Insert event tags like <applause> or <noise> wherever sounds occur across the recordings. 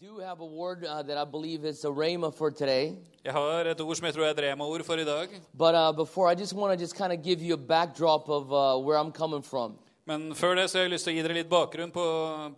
do have a word uh, that I believe is a rhema for today. Jeg har et ord som jeg tror er et rema-ord for i dag. But uh, before, I just want to just kind of give you a backdrop of uh, where I'm coming from. Men før det så har jeg lyst til å gi dere litt bakgrunn på,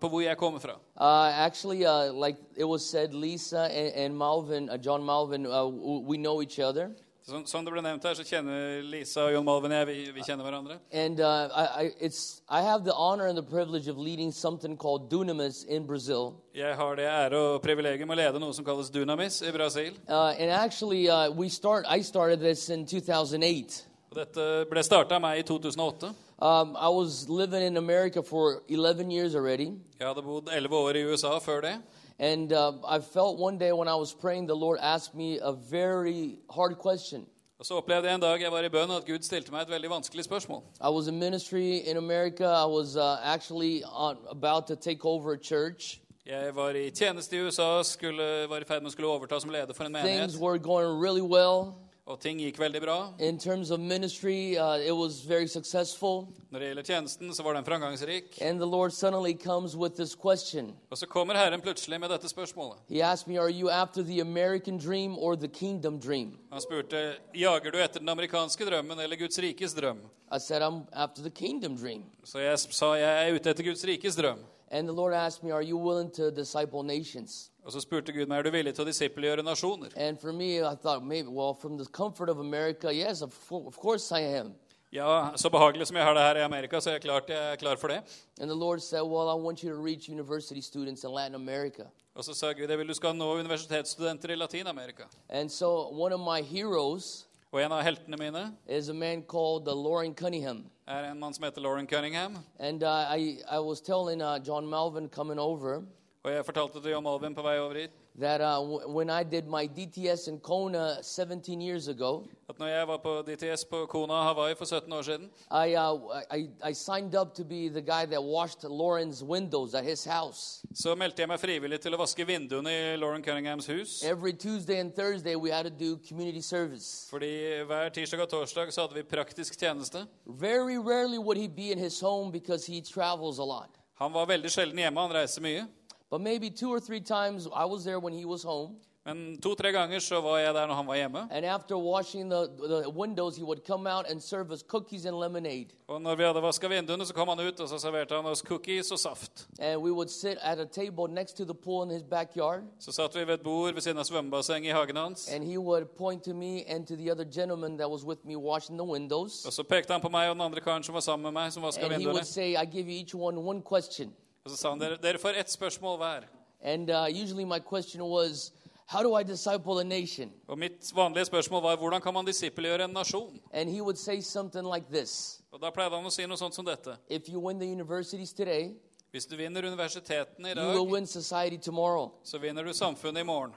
på hvor jeg kommer fra. Uh, actually, uh, like it was said, Lisa and, and Malvin, uh, John Malvin, uh, w- we know each other. Som, som det ble nevnt her, så kjenner Lisa og Jon Malvin jeg vi, vi kjenner hverandre. And uh, I, I, it's, I have the honor and the privilege of leading something called Dunamis in Brazil. Jeg har det ære og privilegium å lede noe som kalles Dunamis i Brasil. Uh, and actually, uh, we start, I started this in 2008. Og dette ble starta av meg i 2008. Um, I was living in America for 11 years already. Jeg hadde bodd 11 år i USA før det. And uh, I felt one day when I was praying, the Lord asked me a very hard question. Og Så opplevde jeg en dag jeg var i bønn, at Gud stilte meg et veldig vanskelig spørsmål. I was in ministry in America. I was uh, actually on, about to take over a church. Jeg var i tjeneste i USA, skulle, var i ferd med å skulle overta som leder for en menighet. Things were going really well. Og ting gikk veldig bra. In terms of ministry, uh, it was very successful. Når det gjelder tjenesten, så var den framgangsrik. And the Lord suddenly comes with this question. Og så kommer Herren plutselig med dette spørsmålet. He asked me, Are you after the American dream or the kingdom dream? Han spurte jager du etter den amerikanske drømmen eller Guds rikes drøm. I said, I'm after the kingdom dream. Så jeg sa jeg er ute etter Guds rikes drøm. And the Lord asked me, Are you willing to disciple nations? Og så spurte Gud meg er du villig til å disippelgjøre nasjoner. And for me, I thought, maybe, well, from the comfort of America, yes, of, of course I am. Ja, Så behagelig som jeg har det her i Amerika, så er jeg klart jeg er klar for det. And the Lord said, Well, I want you to reach university students in Latin America. Og så sa Gud jeg vil du skal nå universitetsstudenter i Latin-Amerika. And so one of my heroes Og en av heltene mine is a man called uh, Lauren Cunningham. er en mann som heter Lauren Cunningham. And uh, I, I was telling uh, John Melvin coming over Og jeg fortalte til John Alvin på vei over hit that uh, when I did my DTS in Kona 17 years ago, at når jeg var på DTS på Kona, Hawaii for 17 år siden, I, uh, I, I signed up to be the guy that washed Lauren's windows at his house. så meldte jeg meg frivillig til å vaske vinduene i Lauren Cunninghams hus. Every Tuesday and Thursday, we had to do community service. Fordi hver tirsdag og torsdag så hadde vi praktisk tjeneste. Very rarely would he be in his home because he travels a lot. Han var veldig sjelden hjemme, han reiser mye. But maybe two or three times I was there when he was home. Men to-tre ganger så var jeg der når han var hjemme. And after washing the, the windows, he would come out and serve us cookies and lemonade. Og når vi hadde vaska vinduene, så kom han ut og så serverte han oss cookies og saft. And we would sit at a table next to the pool in his backyard. Så satt vi ved et bord ved siden av svømmebassenget i hagen hans. And he would point to me and to the other gentleman that was with me washing the windows. Og så pekte han på meg og den andre karen som var sammen med meg, som vaska And he would say, I give you each one one question. Og så sa han dere, dere får ett spørsmål hver. And uh, usually my question was, How do I disciple a nation? Og mitt vanlige spørsmål var hvordan kan man disippelgjøre en nasjon? And he would say something like this Og da pleide han å si noe sånt som dette. If you win the universities today, Hvis du vinner universitetene i you will dag, win society tomorrow. så vinner du samfunnet i morgen.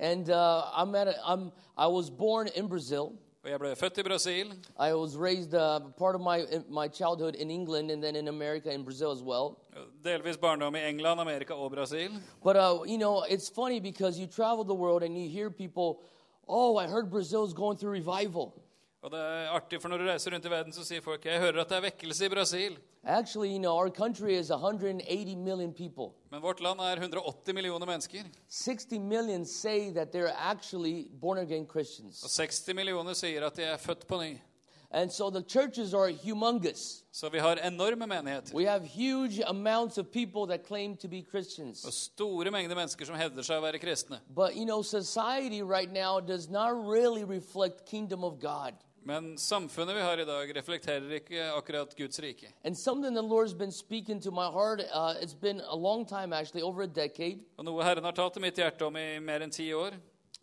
And uh, I'm at a, I'm, I was born in Brazil. Og jeg ble født i Brasil. I was raised uh, part of my my childhood in England and then in America and Brazil as well. Delvis barndom i England, Amerika og Brasil. But uh, you know, it's funny because you travel the world and you hear people, "Oh, I heard Brazil's going through revival." Og det er artig, for når du reiser rundt i verden, så sier folk jeg hører at det er vekkelse i Brasil. Actually, you know, our country is 180 million people. Men vårt land er 180 millioner mennesker. 60 million say that they're actually born again Christians. Og 60 millioner sier at de er født på ny. And so the churches are humongous. Så vi har enorme menigheter. We have huge amounts of people that claim to be Og Christians. store mengder mennesker som hevder seg å være kristne. But you know, society right now does not really reflect kingdom of God. Men samfunnet vi har i dag, reflekterer ikke akkurat Guds rike. Heart, uh, time actually. Og noe Herren har talt til mitt hjerte om i mer enn ti år,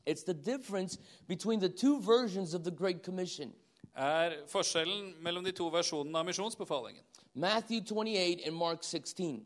It's the difference between the two versions of the Great Commission. Er forskjellen mellom de to versjonene av misjonsbefalingen. Matthew 28 and Mark 16.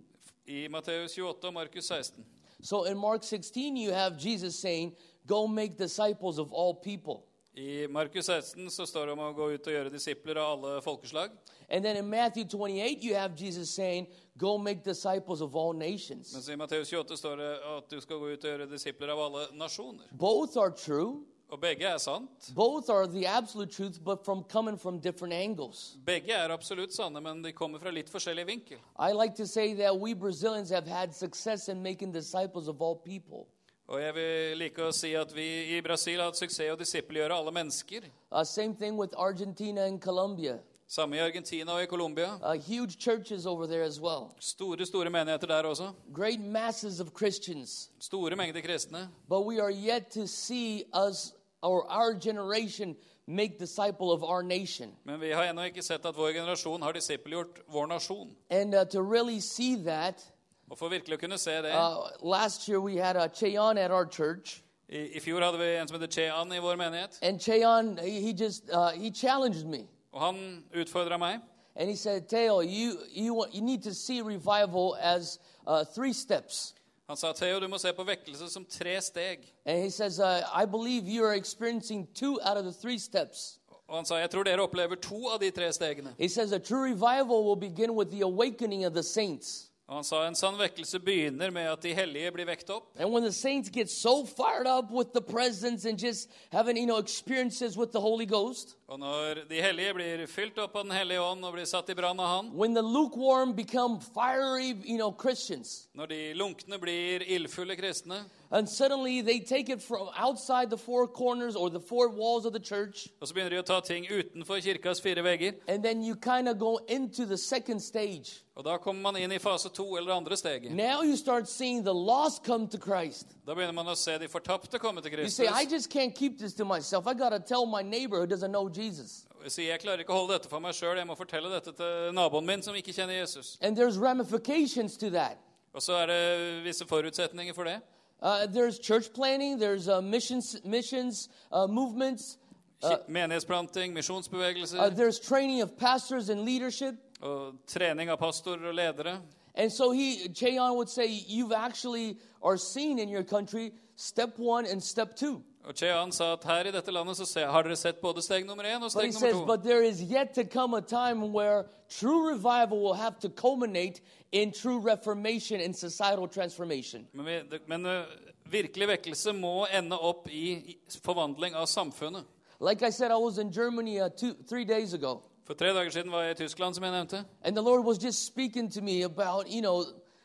I Matteus 28 og Markus 16. So in Mark 16, you have Jesus saying, Go make disciples of all people. I Markus 16 så står det om å gå ut og gjøre disipler av alle folkeslag. And then in Matthew 28, you have Jesus saying, Go make disciples of all nations. Men i Matteus 28 står det at du skal gå ut og gjøre disipler av alle nasjoner. Both are true, Og begge er sant. Both are the absolute truth, but from coming from different angles. Begge er absolutt sanne, men de kommer fra litt forskjellig vinkel. I like to say that we Brazilians have had success in making disciples of all people. Og jeg vil like å si at vi i Brasil har hatt suksess i å disippelgjøre alle mennesker. Uh, same thing with Argentina and Colombia. Samme i Argentina og i Colombia. Uh, huge churches over there as well. Store, store menigheter der også. Great masses of Christians. Store mengder kristne. But we are yet to see us or our generation make disciple of our nation. Men vi har ännu inte sett att vår generation har disippelgjort vår nation. And uh, to really see that, Och för verkligen kunna se det uh, last year we had a Cheon at our church. I, I fjor hade vi en som heter Cheon i vår menighet. And Cheon, he he just, uh, he challenged me. Och han utfordra mig. And he said, Teo, you, you, want- you need to see revival as uh, three steps. Han sa Theo, du må se på vekkelse som tre steg. And he says, uh, I believe you are experiencing two out of the three steps. Og han sa jeg tror dere opplever to av de tre stegene. He says a true revival will begin with the awakening of the saints. Og han sa en sann vekkelse begynner med at de hellige blir vekt opp. And when the saints get so fired up with the presence and just having, you know, experiences with the Holy Ghost, Og når de hellige blir fylt opp av Den hellige ånd og blir satt i brann av Han, when the lukewarm become fiery, you know, Christians, når de lunkne blir ildfulle kristne, and suddenly they take it from outside the four corners or the four walls of the church, og så begynner de å ta ting utenfor kirkas fire vegger, and then you kind of go into the second stage. og da kommer man inn i fase to eller andre steget. Now you start seeing the lost come to Christ. Da begynner man å se de fortapte komme til You say, I Kristus. just can't keep this to myself. I got to tell my neighbor who doesn't know Jesus. Og sier jeg klarer ikke å holde dette for meg sjøl, jeg må fortelle dette til naboen min som ikke kjenner Jesus. And there's ramifications to that. Og så er det visse forutsetninger for det. Uh, there's church planning, there's uh, missions, missions uh, movements, Ki- Menighetsplanting, uh, misjonsbevegelser there's training of pastors and leadership. og trening av pastorer og ledere. And so he, Cheon would say, you've actually are seen in your country step one and step two. Og Chean sa at her i dette landet så har dere sett både steg nummer én og But steg he nummer says, to. but there is yet to come a time where true revival will have to culminate in true reformation and societal transformation. Men, vi, men eh, virkelig vekkelse må ende opp i i forvandling av samfunnet. Like I said, I was in Germany uh, two, three days ago, For tre dager siden var jeg i Tyskland, som jeg nevnte. and the Lord was just speaking to me about, you know,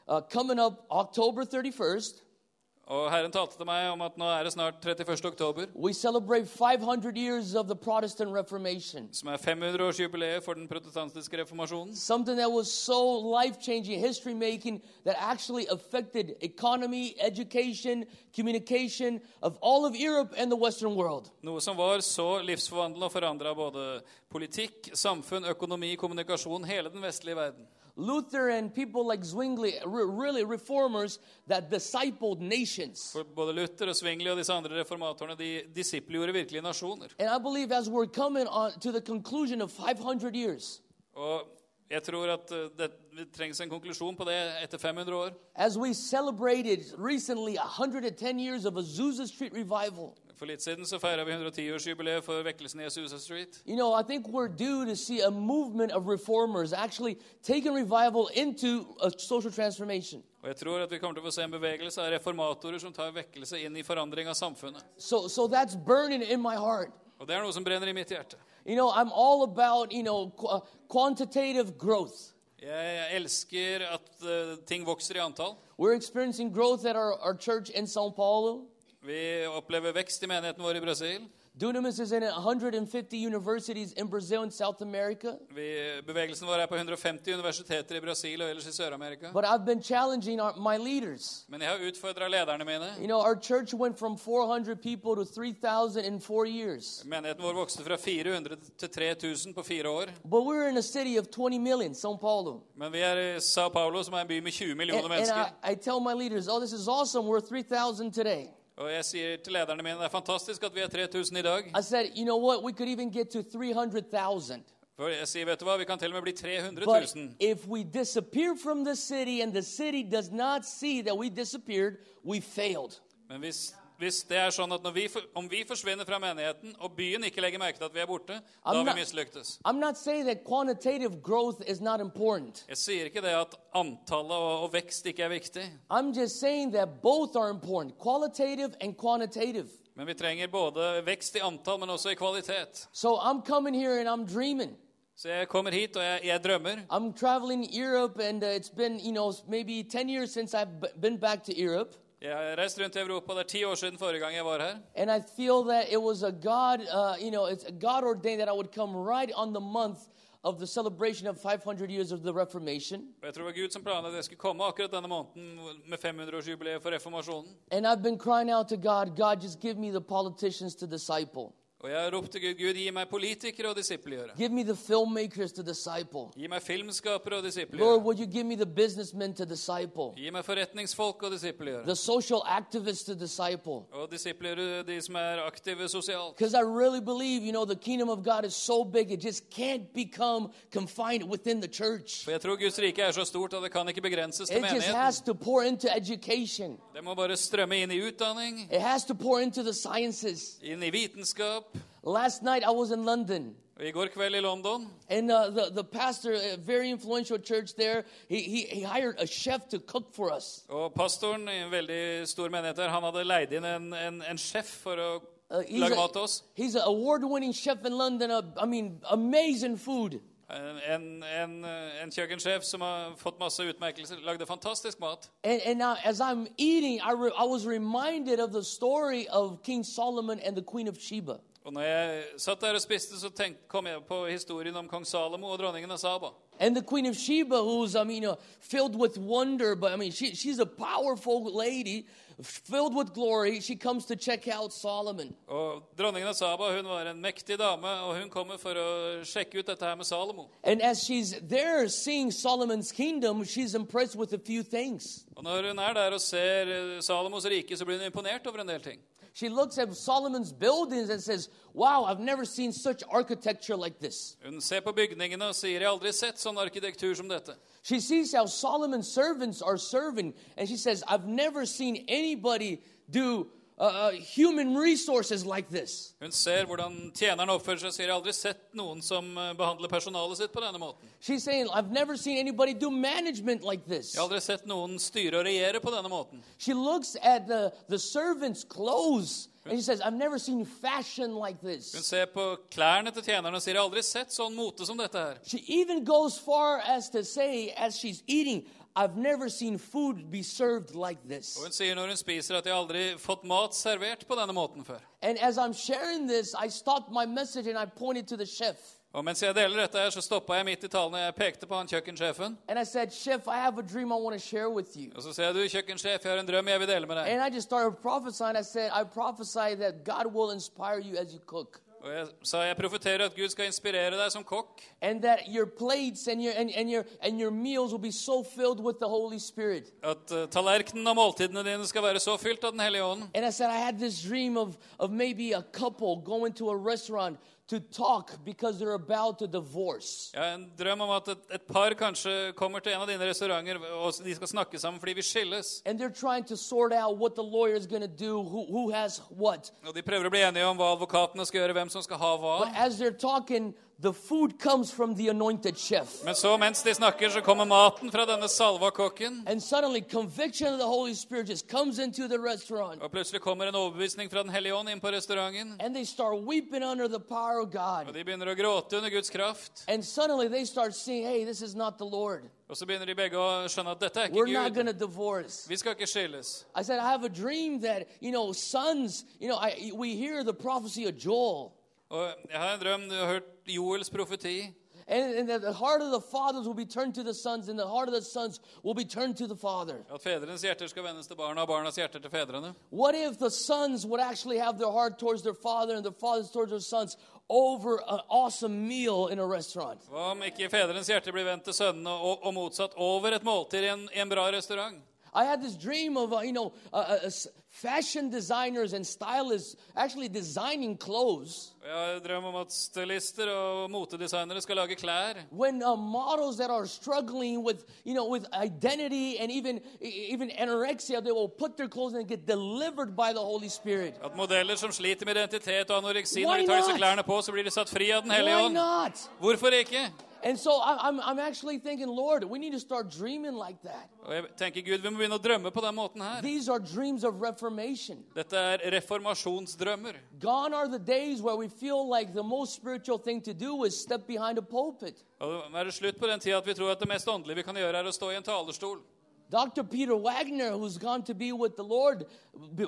uh, coming up October 31st, Og Herren talte til meg om at nå er det snart 31. oktober, we celebrate 500 years of the Protestant Reformation. som er 500-årsjubileet for den protestantiske reformasjonen. Something that was so life changing, history making, that actually affected economy, education, communication of all of Europe and the Western world. Noe som var så livsforvandlende og forandra både politikk, samfunn, økonomi, kommunikasjon, hele den vestlige verden. Luther and people like Zwingli, re- really reformers that discipled nations. For både Luther og Zwingli og disse andre reformatorene de disippelgjorde virkelig nasjoner. And I believe as we're coming on to the conclusion of 500 years, Og jeg tror at eh, det, det trengs en konklusjon på det etter 500 år. as we celebrated recently 110 years of Azusa Street revival, For litt siden så feira vi 110-årsjubileet for vekkelsen i Azusa Street. you know, I think we're due to see a movement of reformers actually taking revival into a social transformation. Og jeg tror at vi kommer til å få se en bevegelse av reformatorer som tar vekkelse inn i forandring av samfunnet. So, so that's burning in my heart. Og det er noe som brenner i mitt hjerte. You know, I'm all about, you know, qu- uh, quantitative growth. Jeg elsker at uh, ting vokser i antall. We're experiencing growth at our, our church in Sao Paulo. Vi opplever vekst i menigheten vår i Brasil. Dunamis is in 150 universities in Brazil and South America. Vi, bevegelsen vår er på 150 universiteter i Brasil og ellers i Sør-Amerika. But I've been challenging our, my leaders. Men jeg har utfordret lederne mine. You know, our church went from 400 people to 3,000 in four years. Menigheten vår vokste fra 400 til 3000 på fire år. But we're in a city of 20 million, São Paulo. Men vi er i Sao Paulo, som er en by med 20 millioner And, and I, mennesker. I tell my leaders, oh, this is awesome. We're 3,000 today. Og jeg sier til lederne mine det er fantastisk at vi er 3000 i dag. I said, you know what? We could even get to 300,000. For jeg sier, vet du hva, vi kan til og med bli 300 But 000. if we disappear from the city and the city does not see that we disappeared, we failed. Men hvis, hvis det er sånn at vi, om vi forsvinner fra menigheten, og byen ikke legger merke til at vi er borte, da har I'm vi mislyktes. Jeg sier ikke det at antallet og, og vekst ikke er viktig. I'm. Men vi trenger både vekst i antall, men også i kvalitet. So I'm coming here and I'm dreaming. Så jeg kommer hit, og jeg, jeg drømmer. I'm traveling Europe, and uh, it's been, you know, maybe 10 years since I've been back to Europe. Jeg har reist rundt i Europa. Det er ti år siden forrige gang jeg var her. And I feel that it was a God, uh, you know, it's God ordained that I would come right on the month of the celebration of 500 years of the Reformation. Og jeg tror det var Gud som planla jeg skulle komme akkurat denne måneden med 500-årsjubileet for reformasjonen. And I've been crying out to God, God, just give me the politicians to disciple. Og jeg ropte Gud, Gud, gi meg politikere og disippelgjøre. Give me the filmmakers to disciple. Gi meg filmskapere og Lord, would you give me the businessmen to disciple? Gi meg forretningsfolk og disippelgjøre. The social activists to disciple? Og disippelgjøre de som er aktive sosialt. Because I really believe, you know, the kingdom of God is so big, it just can't become confined within the church. For jeg tror Guds rike er så stort at det kan ikke begrenses til It just menigheten. has to pour into education. Det må bare strømme inn i utdanning, It has to pour into the sciences. inn i vitenskap. Last night I was in London, Og I går kveld i London and uh, the, the pastor, a very influential church there, he, he, he hired a chef to cook for us. Og pastoren i en veldig stor menighet han hadde leid inn en, en, en sjef for å Uh, he's, lage mat til oss. he's an award winning chef in London. Uh, I mean, amazing food. En, en, en, en kjøkkensjef som har fått masse utmerkelser, lagde fantastisk mat. And, and now, as I'm eating, I, re, I was reminded of the story of King Solomon and the Queen of Sheba. Og når jeg satt der og spiste, så tenk, kom jeg på historien om kong Salomo og dronningen av Saba. And the Queen of Sheba, who's, I mean, uh, filled with wonder, but I mean, she, she's a powerful lady, filled with glory. She comes to check out Solomon. Og dronningen av Saba hun var en mektig dame, og hun kommer for å sjekke ut dette her med Salomo. And as she's there seeing Solomon's kingdom, she's impressed with a few things. Og når hun er der og ser eh, Salomos rike, så blir hun imponert over en del ting. She looks at Solomon's buildings and says, Wow, I've never seen such architecture like this. Hun ser på bygningene og sier 'Jeg har aldri sett sånn arkitektur som dette'. She sees how Solomon's servants are serving, and she says, I've never seen anybody do uh, human resources like this. Hun ser hvordan tjeneren oppfører seg sier 'Jeg har aldri sett noen som eh, behandler personalet sitt på denne måten'. She's saying, I've never seen anybody do management like this. Jeg har aldri sett noen styre og regjere på denne måten. She looks at the, the servants' clothes and she says, I've never seen fashion like Hun this. ser på klærne til tjeneren og sier 'Jeg har aldri sett sånn mote som dette her'. She even goes far as to say, as she's eating, I've never seen food be served like Og this. hun sier når hun spiser at 'Jeg aldri fått mat servert på denne måten før'. And as I'm sharing this, I stopped my message and I pointed to the chef. Og mens jeg deler dette her, så stoppa jeg midt i talen og jeg pekte på han kjøkkensjefen. And I said, Chef, I have a dream I want to share with you. Og så sier jeg, du kjøkkensjef, jeg har en drøm jeg vil dele med deg. And I just started prophesying. I said, I prophesy that God will inspire you as you cook. Og jeg sa jeg profeterer at Gud skal inspirere deg som kokk. And that your plates and your, and, and your, and your meals will be so filled with the Holy Spirit. At uh, tallerkenen og måltidene dine skal være så fylt av Den hellige ånd. And I said, I had this dream of, of maybe a couple going to a restaurant to talk because they're about to divorce. Ja, en drøm om at et, et par kanskje kommer til en av dine restauranter, og de skal snakke sammen fordi vi skilles. And they're trying to sort out what the lawyer is going to do, who, who has what. Og de prøver å bli enige om hva advokatene skal gjøre, hvem som skal ha hva. But as they're talking, the food comes from the anointed chef. Men så mens de snakker, så kommer maten fra denne salva kokken. And suddenly, conviction of the Holy Spirit just comes into the restaurant. Og plutselig kommer en overbevisning fra Den hellige ånd inn på restauranten. And they start weeping under the power of Og God. de begynner å gråte under Guds kraft. And suddenly, they start seeing, hey, this is not the Lord. Og så begynner de begge å skjønne at dette er We're ikke going Gud. Vi skal ikke skilles. I said, I have a dream that, you know, sons, you know, I, we hear the prophecy of Joel. Og jeg har en drøm, du har hørt Joels profeti. And, and the heart of the fathers will be turned to the sons, and the heart of the sons will be turned to the father. At fedrenes hjerter skal vendes til barna, og barnas hjerter til fedrene. What if the sons would actually have their heart towards their father and the fathers towards their sons over an awesome meal in a restaurant? Hva om ikke fedrenes hjerte blir vendt til sønnene, og, og motsatt over et måltid i en, i en bra restaurant? I had this dream of, uh, you know, uh, uh, uh, fashion designers and stylists actually designing clothes. Jeg har en drøm om at stylister og motedesignere skal lage klær. When uh, models that are struggling with, you know, with identity and even e- even anorexia, they will put their clothes and get delivered by the Holy Spirit. At modeller som sliter med identitet og anoreksi, Why når de tar disse klærne på, så blir de satt fri av Den hellige Why ånd. not? Hvorfor ikke? And so I'm, I'm actually thinking, Lord, we need to start dreaming like that. Og jeg tenker Gud, vi må begynne å drømme på den måten her. These are dreams of reformation. Dette er reformasjonsdrømmer. Gone are the days where we feel like the most spiritual thing to do is step behind a pulpit. Og nå er det slutt på den tida at vi tror at det mest åndelige vi kan gjøre, er å stå i en talerstol. Dr. Peter Wagner, who's gone to be with the Lord,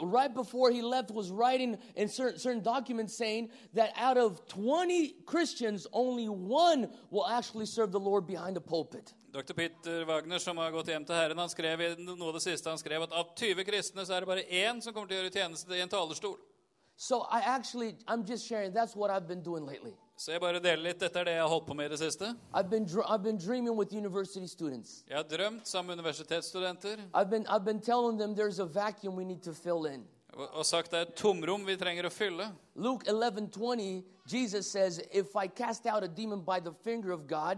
right before he left, was writing in certain, certain documents saying that out of 20 Christians, only one will actually serve the Lord behind the pulpit. Dr. Peter Wagner, som har gått hjem til Herren, han skrev i noe av det siste han skrev at av 20 kristne så er det bare én som kommer til å gjøre tjeneste i en talerstol. So I actually, I'm just sharing, that's what I've been doing lately. Så jeg bare deler litt. Dette er det jeg har holdt på med i det siste. I've been, I've been dreaming with university students. Jeg har drømt sammen med universitetsstudenter I've been, I've been telling them there's a vacuum we need to fill in. og og sagt det er et tomrom vi trenger å fylle. Luke 11, 20, Jesus says, "If I cast out a demon by the finger of God,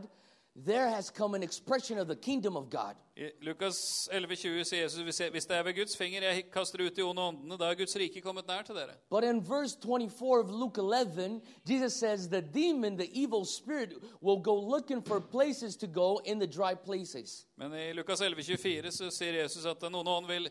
there has come an expression of the kingdom of God." I Lukas 11,20 sier Jesus hvis det er ved Guds finger jeg kaster ut de onde åndene, da er Guds rike kommet nær til dere. But in verse 24 of Luke 11, Jesus says, "The demon, the evil spirit, will go looking for places to go in the dry places." Men i Lukas 11,24 så sier Jesus at den onde ånd vil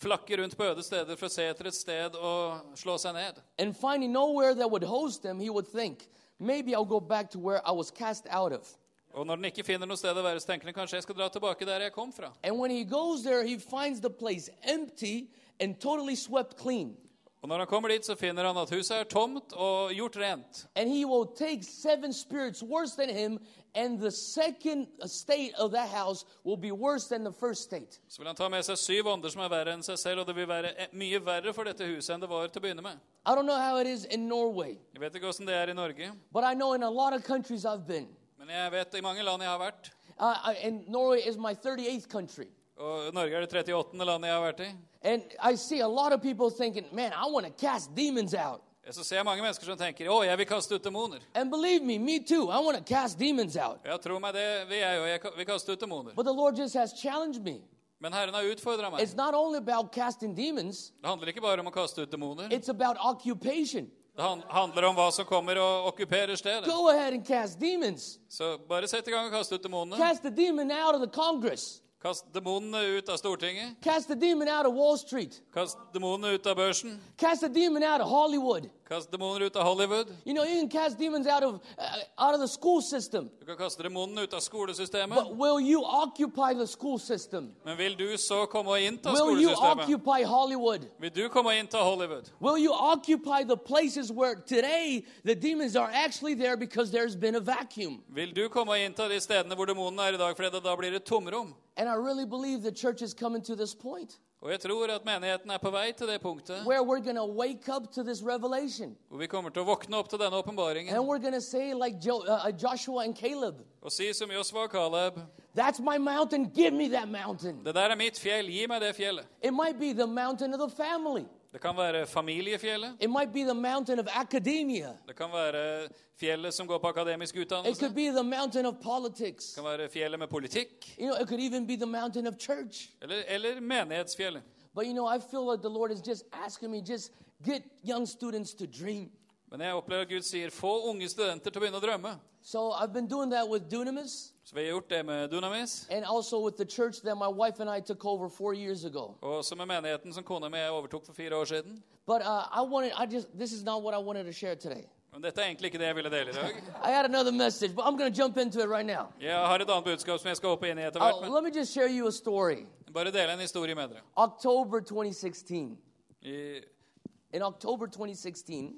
flakke rundt på øde steder for å se etter et sted og slå seg ned. And finding nowhere that would host them, he would think, "Maybe I'll go back to where I was cast out of." Og når den ikke finner noe sted å være, så tenker den kanskje jeg skal dra tilbake der jeg kom fra. And when he goes there, he finds the place empty and totally swept clean. Og når han kommer dit, så finner han at huset er tomt og gjort rent. And he will take seven spirits worse than him, and the second state of that house will be worse than the first state. Så vil han ta med seg syv ånder som er verre enn seg selv, og det vil være eh, mye verre for dette huset enn det var til å begynne med. I don't know how it is in Norway, Jeg vet ikke hvordan det er i Norge, but I know in a lot of countries I've been. Men jeg vet i mange land jeg har vært, Uh, and Norway is my 38th country. og Norge er det 38. landet jeg har vært i, And I see a lot of people thinking, man, I want to cast demons out. så ser jeg mange mennesker som tenker å, jeg vil kaste ut demoner. And believe me, me too. I want to cast demons out. Ja, tro meg, det vil jeg jo. Jeg vil kaste ut demoner. But the Lord just has challenged me. Men Herren har utfordra meg. It's not only about casting demons, Det handler ikke bare om å kaste ut demoner. it's about occupation. Det handler om hva som kommer og okkuperer stedet. Go ahead and cast demons. Så bare sett i gang og kast ut demonene. Cast the demon out of the Congress. Kast demonene ut av Stortinget. Cast the demon out of Wall Street. Kast demonene ut av børsen. Cast the demon out of Hollywood. Kast demoner ut av Hollywood. You know, you can cast demons out of uh, out of the school system. Du kan kaste demonene ut av skolesystemet. But will you occupy the school system? Men vil du så komme og innta Will you occupy Hollywood? Vil du komme og innta Hollywood? Will you occupy the places where today the demons are actually there because there's been a vacuum? Vil du komme og innta de stedene hvor demonene er i dag, fordi det da blir et tomrom? And I really believe the church is coming to this point Og jeg tror at menigheten er på vei til det punktet where we're going to wake up to this revelation. hvor vi kommer til å våkne opp til denne åpenbaringen And we're going to say, like jo- uh, Joshua and Caleb, og si som Josva og Caleb that's my mountain, give me that mountain. Det der er mitt fjell, gi meg det fjellet. It might be the mountain of the family. Det kan være familiefjellet. It might be the mountain of academia. Det kan være fjellet som går på akademisk It utdannelse. could be the mountain of politics. Det kan være fjellet med politikk. You know, it could even be the mountain of church. Eller, eller menighetsfjellet. But you know, I feel like the Lord is just asking me, just get young students to dream. Men jeg opplever at Gud sier få unge studenter til å begynne å drømme. So I've been doing that with Dunamis Så vi har gjort det med Dunamis, and also with the church that my wife and I took over four years ago. og også med menigheten som kona mi overtok for fire år siden. But uh, I wanted, I just, this is not what I wanted to share today. Men dette er egentlig ikke det jeg ville dele i dag. <laughs> I had another message, but I'm going to jump into it right now. Jeg har et annet budskap som jeg skal hoppe inn i etter Uh, let me just share you a story. bare dele en historie med dere. October 2016. I, In October 2016,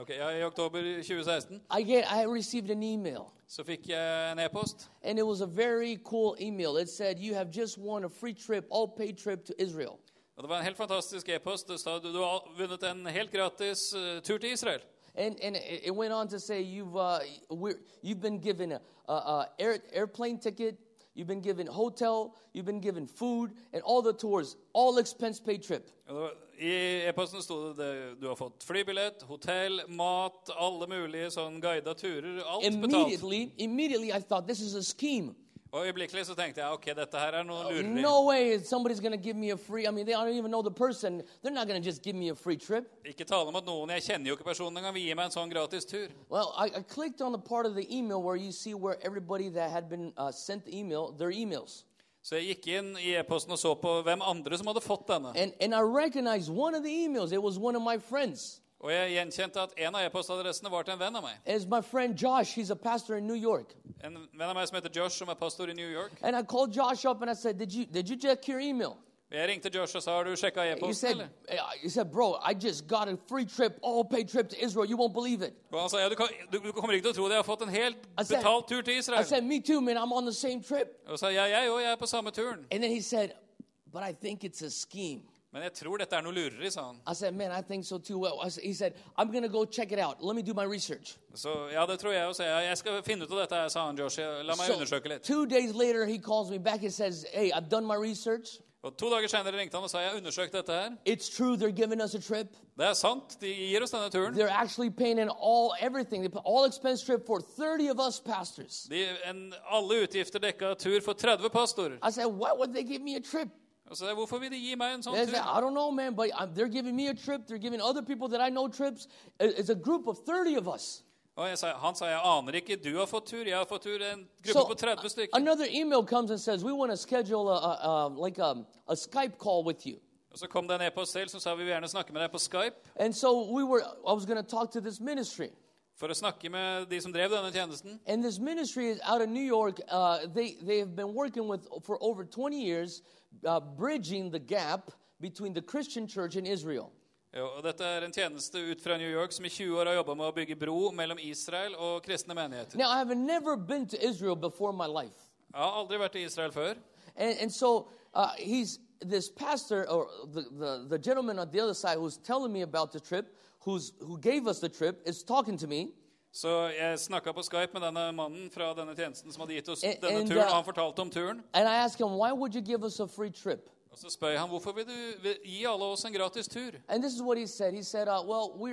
Okay, ja, I oktober 2016 I get, I received an email. Så fikk jeg en e-post. And it was a very cool email. It said, You have just won a free trip, all paid trip to Israel. Og Det var en helt fantastisk e-post. Det sa du, du har vunnet en helt gratis eh, tur til Israel. And, and it it went on to say, You've, uh, we're, you've been given a, a, a air, airplane ticket, you've been given hotel, you've been given food, and all the tours, all expense paid trip. I e-posten sto det, du har fått flybillett, hotell, mat, alle mulige sånn guida turer. Alt betalt. Immediately, immediately, I thought, This is a scheme. Og øyeblikkelig så tenkte jeg ok, dette her er noe lureri. No way is somebody's to give me a free. I mean, they don't even know the person. They're not to just give me a free trip. Ikke tale om at noen jeg kjenner jo ikke personen engang, vil gi meg en sånn gratis tur. Well, I, I clicked on the part of the email where you see where everybody that had been uh, sent the email, their emails. Så jeg gikk inn i e-posten og så på hvem andre som hadde fått denne. And, and I recognized one of the emails. It was one of my friends. Og jeg gjenkjente at en av e-postadressene var til en venn av meg. It's my friend Josh. He's a pastor in New York. En venn av meg som heter Josh, som er pastor i New York. And I called Josh up and I said, Did you, did you check your email? Jeg ringte Josh og sa har du sjekka e-posten, eller? he said, Bro, I just got a free trip, all paid trip to Israel. You won't believe it. Og han sa ja, du, kan, du, du kommer ikke til å tro det, jeg har fått en helt said- betalt tur til I said, Me too, man. I'm on the same trip. Og sa ja, jeg òg, jeg er på samme turen. And then he said, But I think it's a scheme. Men jeg tror dette er noe lureri, sa han. I said, Man, I think so too. Well, I said- he said, I'm going to go check it out. Let me do my research. Så ja, det tror jeg også. Ja, jeg skal finne ut av dette, her, sa han Josh. La meg So, undersøke litt. two days later, he calls me back and says, Hey, I've done my research. Og To dager senere ringte han og sa jeg har undersøkt dette her. It's true, they're giving us a trip. Det er sant, de gir oss denne turen. They're actually paying in all everything. They put all expense trip for 30 of us pastors. De, en, alle utgifter dekka tur for 30 pastorer. I said, Why would they give me a trip? Og så, hvorfor vil de gi meg en sånn They said, tur? I don't know, man, but um, they're giving me a trip. They're giving other people that I know trips. It- It's a group of 30 of us. Og jeg sa, han sa jeg aner ikke, du har fått tur, jeg har fått tur. En gruppe So på 30 stykker. another email comes and says, We want to schedule a, a, a, like a, a Skype call with you. Og så kom det en e-post til som sa vi vil gjerne snakke med deg på Skype. And so we were, I was going to talk to this ministry. For å snakke med de som drev denne tjenesten. And this ministry is out of New York. Uh, they, they have been working with, for over 20 years, uh, bridging the gap between the Christian church and Israel. Jo, og dette er en tjeneste ut fra New York som i 20 år har jobba med å bygge bro mellom Israel og kristne menigheter. Now, I have never been to Israel before in my life. Jeg har aldri vært i Israel før. And, and so uh, he's this pastor, or the, the, the gentleman on the other side who's telling me about the trip, who gave us the trip, is talking to me. Så jeg snakka på Skype med denne mannen fra denne tjenesten som hadde gitt oss And- denne turen, uh, og han fortalte om turen. Him? Og så spør jeg ham hvorfor vil du gi alle oss en gratis tur. He said. He said, uh, Well, we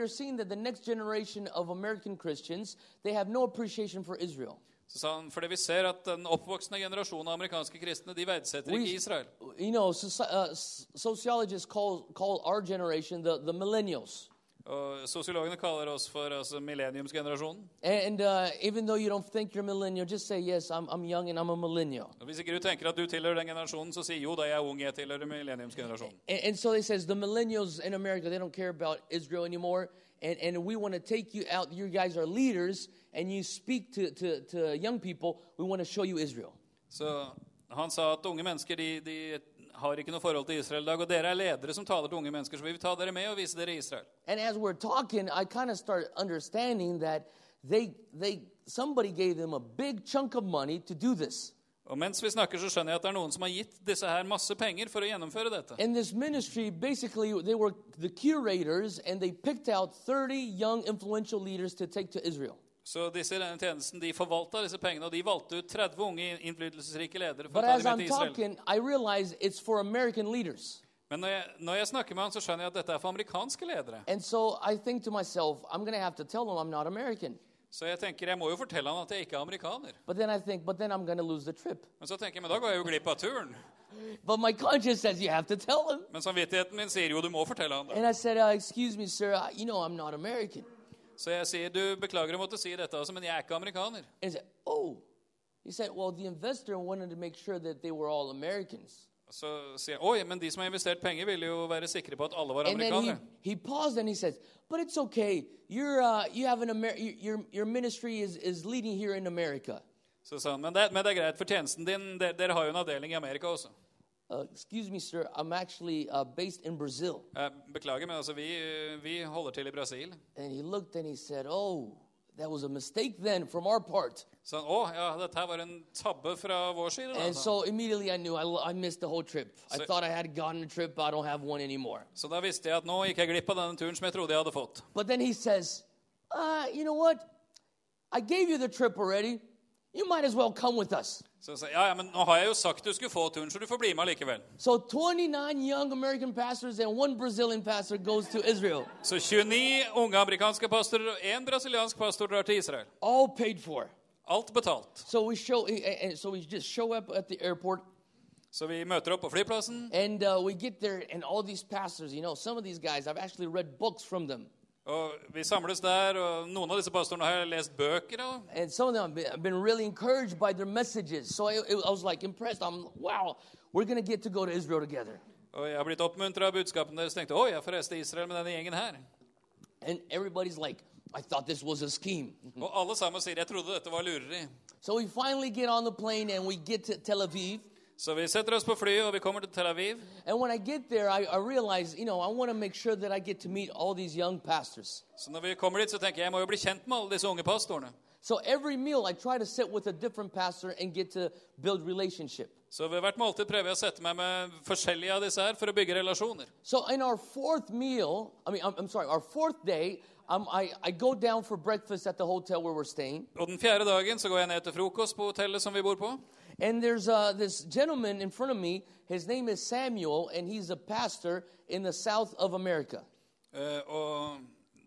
no. Så sa han, fordi vi ser at den oppvoksende generasjonen av amerikanske kristne de verdsetter ikke Israel. You know, so, uh, sociologists call, call our generation the, the millennials. Og Sosiologene kaller oss for altså, millenniumsgenerasjonen. And uh, even though you don't think you're millennial, just say, Yes, I'm, I'm young and I'm a millennial. Og Hvis ikke du tenker at du tilhører den generasjonen, så si jo da, jeg er ung, jeg tilhører millenniumsgenerasjonen. And, and so they says the millennials in America they don't care about Israel anymore, and and we want to take you out. You guys are leaders, and you speak to to, to young people. We want to show you Israel. Så han sa at unge mennesker de, de har ikke noe forhold til Israel i dag, og dere er ledere som taler til unge mennesker, så vi vil ta dere med og vise dere Israel. And as we're talking, I kind of start understanding that they they somebody gave them a big chunk of money to do this. Og mens vi snakker, så skjønner jeg at det er noen som har gitt disse her masse penger for å gjennomføre dette. In this ministry, basically, they were the curators, and they picked out 30 young, influential leaders to take to Israel. Så disse tjenesten de forvalta disse pengene, og de valgte ut 30 unge, innflytelsesrike ledere for But å ta dem I'm med til Israel. talking, I realize it's for American leaders. Men når jeg, når jeg snakker med han, så skjønner jeg at dette er for amerikanske ledere. And so I think to myself, I'm going to have to tell them I'm not American. Så jeg tenker, jeg må jo fortelle han at jeg ikke er amerikaner. But then I think, but then I'm going to lose the trip. Men så tenker jeg, men da går jeg jo glipp av turen. But my conscience says you have to tell them. Men samvittigheten min sier jo du må fortelle han det. And I said, uh, excuse me, sir, I, you know I'm not American. Så jeg sier, du beklager å måtte si dette, altså, men jeg er ikke amerikaner. And he said, oh. He said, well, the investor wanted to make sure that they were all Americans. Så sier jeg, oi, men de som har investert penger ville jo være sikre på at alle var And then he, amerikanere. he paused and he says, but it's okay. You're, uh, you have an Amer- your, your ministry is, is leading here in America. Så sa han, men det, men det er greit, for tjenesten din, dere, dere har jo en avdeling i Amerika også. Uh, excuse me, sir, I'm actually uh, based in Brazil. Jeg beklager, men altså, vi, vi holder til i Brasil. And he looked and he said, Oh, that was a mistake then from our part. Så han, å, ja, dette her var en tabbe fra vår side. Da, And so immediately I knew I, I missed the whole trip. I thought I had gotten a trip, but I don't have one anymore. Så da visste jeg at nå gikk jeg glipp av denne turen som jeg trodde jeg hadde fått. But then he says, uh, You know what? I gave you the trip already. You might as well come with us. Så jeg sa, ja, ja, men nå har jeg jo sagt du skulle få turen, så du får bli med likevel. So 29 young American pastors and one Brazilian pastor goes to Israel, Så 29 unge amerikanske pastorer og én brasiliansk pastor drar til Israel. all paid for. Alt betalt. So we show, and so we just show up at the airport, Så vi møter opp på flyplassen, and uh, we get there, and all these pastors, you know, some of these guys, I've actually read books from them, og vi samles der, og noen av disse pastorene har lest bøker Og... and some of them have been, really encouraged by their messages. So I, I was like impressed. I'm, wow, we're gonna get to go to Israel together. Og jeg har blitt oppmuntra av budskapene deres. tenkte, oi, jeg får reise til Israel med denne gjengen her. And everybody's like, I thought this was a scheme. Og alle sammen sier jeg trodde dette var lureri. So we finally get on the plane and we get to Tel Aviv. Så vi setter oss på flyet, og vi kommer til Tel Aviv. And when I get there, I, I realize, you know, I want to make sure that I get to meet all these young pastors. Så når vi kommer dit, så tenker jeg jeg må jo bli kjent med alle disse unge pastorene. So every meal, I try to sit with a different pastor and get to build relationship. Så ved hvert måltid prøver jeg å sette meg med forskjellige av disse her for å bygge relasjoner. So in our fourth meal, I mean, I'm, I'm sorry, our fourth day, um, I, I go down for breakfast at the hotel where we're staying. Og den fjerde dagen så går jeg ned til frokost på hotellet som vi bor på. And there's uh, this gentleman in front of me. His name is Samuel, and he's a pastor in the south of America. Eh, og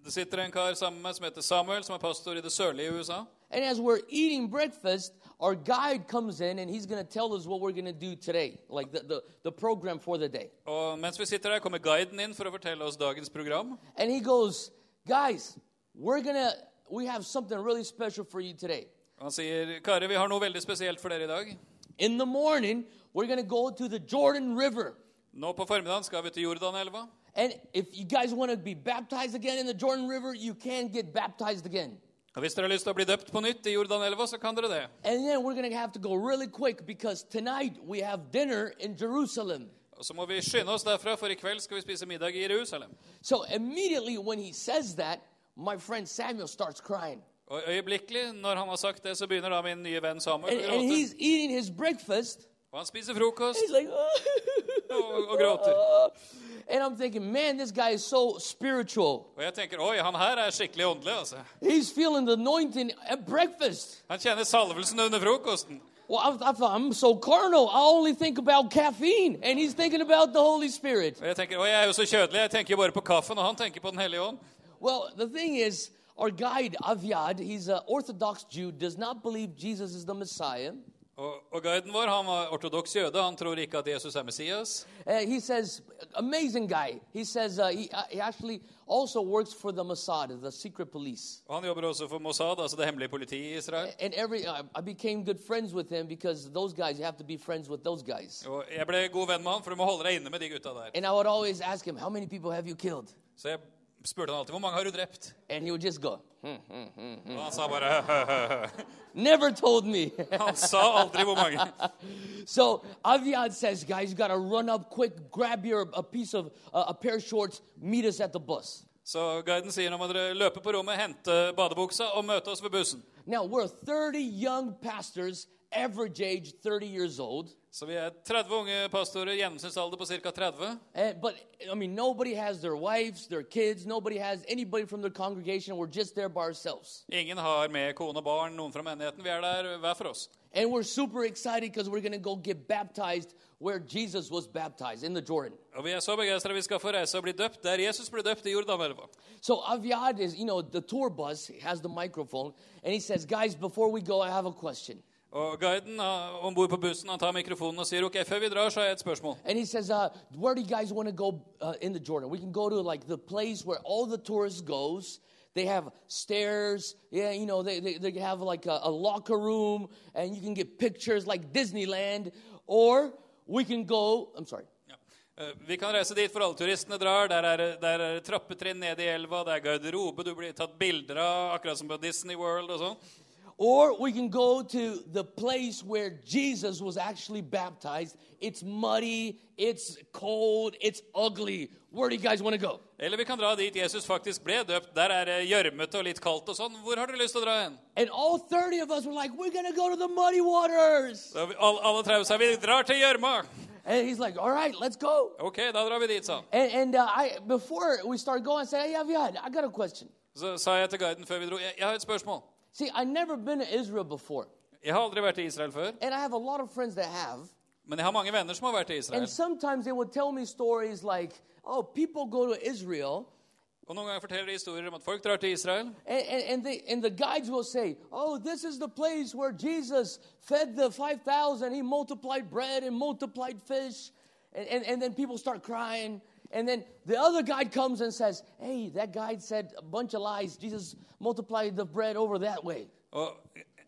det sitter en kar sammen med som heter Samuel, som er pastor i det sørlige USA. And as we're eating breakfast, our guide comes in and he's going to tell us what we're going to do today, like the, the, the program for the day. Og mens vi sitter der, kommer guiden inn for å fortelle oss dagens program. And he goes, Guys, we're going to, we have something really special for you today. Han sier, Kare, vi har noe veldig spesielt for dere i dag. In the morning, we're going to go to the Jordan River. Nå på formiddagen skal vi til Jordanelva. And if you guys want to be baptized again in the Jordan River, you can get baptized again. Og hvis dere har lyst til å bli døpt på nytt i Jordanelva, så kan dere det. And then we're going to have to go really quick because tonight we have dinner in Jerusalem. Og så må vi skynde oss derfra, for i kveld skal vi spise middag i Jerusalem. So immediately when he says that, my friend Samuel starts crying. Og øyeblikkelig, når han har sagt det, så begynner da min nye venn Samuel å gråte. Og han spiser frokost like, oh. og, og gråter. <laughs> and I'm thinking, man, this guy is so spiritual. Og jeg tenker, oi, han her er skikkelig åndelig, altså. He's feeling the anointing at breakfast. Han kjenner salvelsen under frokosten. Well, I, I thought, I'm so carnal. I only think about caffeine. And he's thinking about the Holy Spirit. Og jeg tenker, oi, jeg er jo så kjødelig, jeg tenker bare på kaffen, og han tenker på Den hellige ånd. Well, the thing is, our guide, Aviad, he's an Orthodox Jew, does not believe Jesus is the Messiah. Og, og guiden vår, han var ortodoks jøde, han tror ikke at Jesus er Messias. Uh, he says, amazing guy. He says uh, he, uh, he actually also works for the Mossad, the secret police. Og han jobber også for Mossad, altså det hemmelige politiet i Israel. And every uh, I became good friends with him because those guys, you have to be friends with those guys. Og jeg ble god venn med han, for du må holde deg inne med de gutta der. And I would always ask him, how many people have you killed? Så jeg spurte han alltid, hvor mange har du drept? And he would just go, hmm, hmm, hmm. Og han sa bare, <laughs> never told me. <laughs> han sa aldri hvor mange. <laughs> so Aviad says, guys, you got to run up quick, grab your a piece of uh, a pair of shorts, meet us at the bus. Så guiden sier, nå må dere løpe på rommet, hente badebuksa og møte oss ved bussen. Now we're 30 young pastors, average age 30 years old. Så vi er 30 unge pastorer, gjennomsnittsalder på ca. 30. And, but I mean, nobody has their wives, their kids. Nobody has anybody from their congregation. We're just there by ourselves, Ingen har med kone og barn, noen fra menigheten. Vi er der hver for oss. and we're super excited because we're going to go get baptized where Jesus was baptized in the Jordan. Og vi er så begeistret vi skal få reise og bli døpt der Jesus ble døpt i Jordanelva. So Aviad is, you know, the tour bus has the microphone, and he says, "Guys, before we go, I have a question." Og guiden uh, om bord på bussen han tar mikrofonen og sier ok, før vi drar, så har jeg et spørsmål. And he says, uh, "Where do you guys want to go uh, in the Jordan? We can go to like the place where all the tourists goes." They have stairs, yeah, you know, they, they, they have like a, a locker room, and you can get pictures like Disneyland. Or we can go, I'm sorry, Eh, Vi kan reise dit, for alle turistene drar. Der er, der er trappetrinn ned i elva, det er garderobe du blir tatt bilder av, akkurat som på Disney World og sånn. Or we can go to the place where Jesus was actually baptized. It's muddy, it's cold, it's ugly. Where do you guys want to go? Eller vi kan dra dit Jesus faktisk ble døpt. Der er det gjørmete og litt kaldt og sånn. Hvor har dere lyst til å dra hen? And all 30 of us were like, we're going to go to the muddy waters. Da vi- Alle, alle 30 sa vi drar til gjørma. And he's like, all right, let's go. Ok, da drar vi dit, sa han. And, and uh, I, before we started going, I said, hey, Aviad, I got a question. Så sa jeg til guiden før vi dro jeg, jeg har et spørsmål. See, I've never been to Israel before. Jeg har aldri vært i Israel før, And I have a lot of friends that have. men jeg har mange venner som har vært i Israel. And sometimes they would tell me stories like, oh, people go to Israel Og noen ganger forteller de historier om at folk drar til Israel. And, and, and, they, and the guides will say, Oh, this is the place where Jesus fed the 5,000. He multiplied bread and multiplied fish. And, and, and then people start crying. And then the other guide comes and says, Hey, that guide said a bunch of lies. Jesus multiplied the bread over that way. Og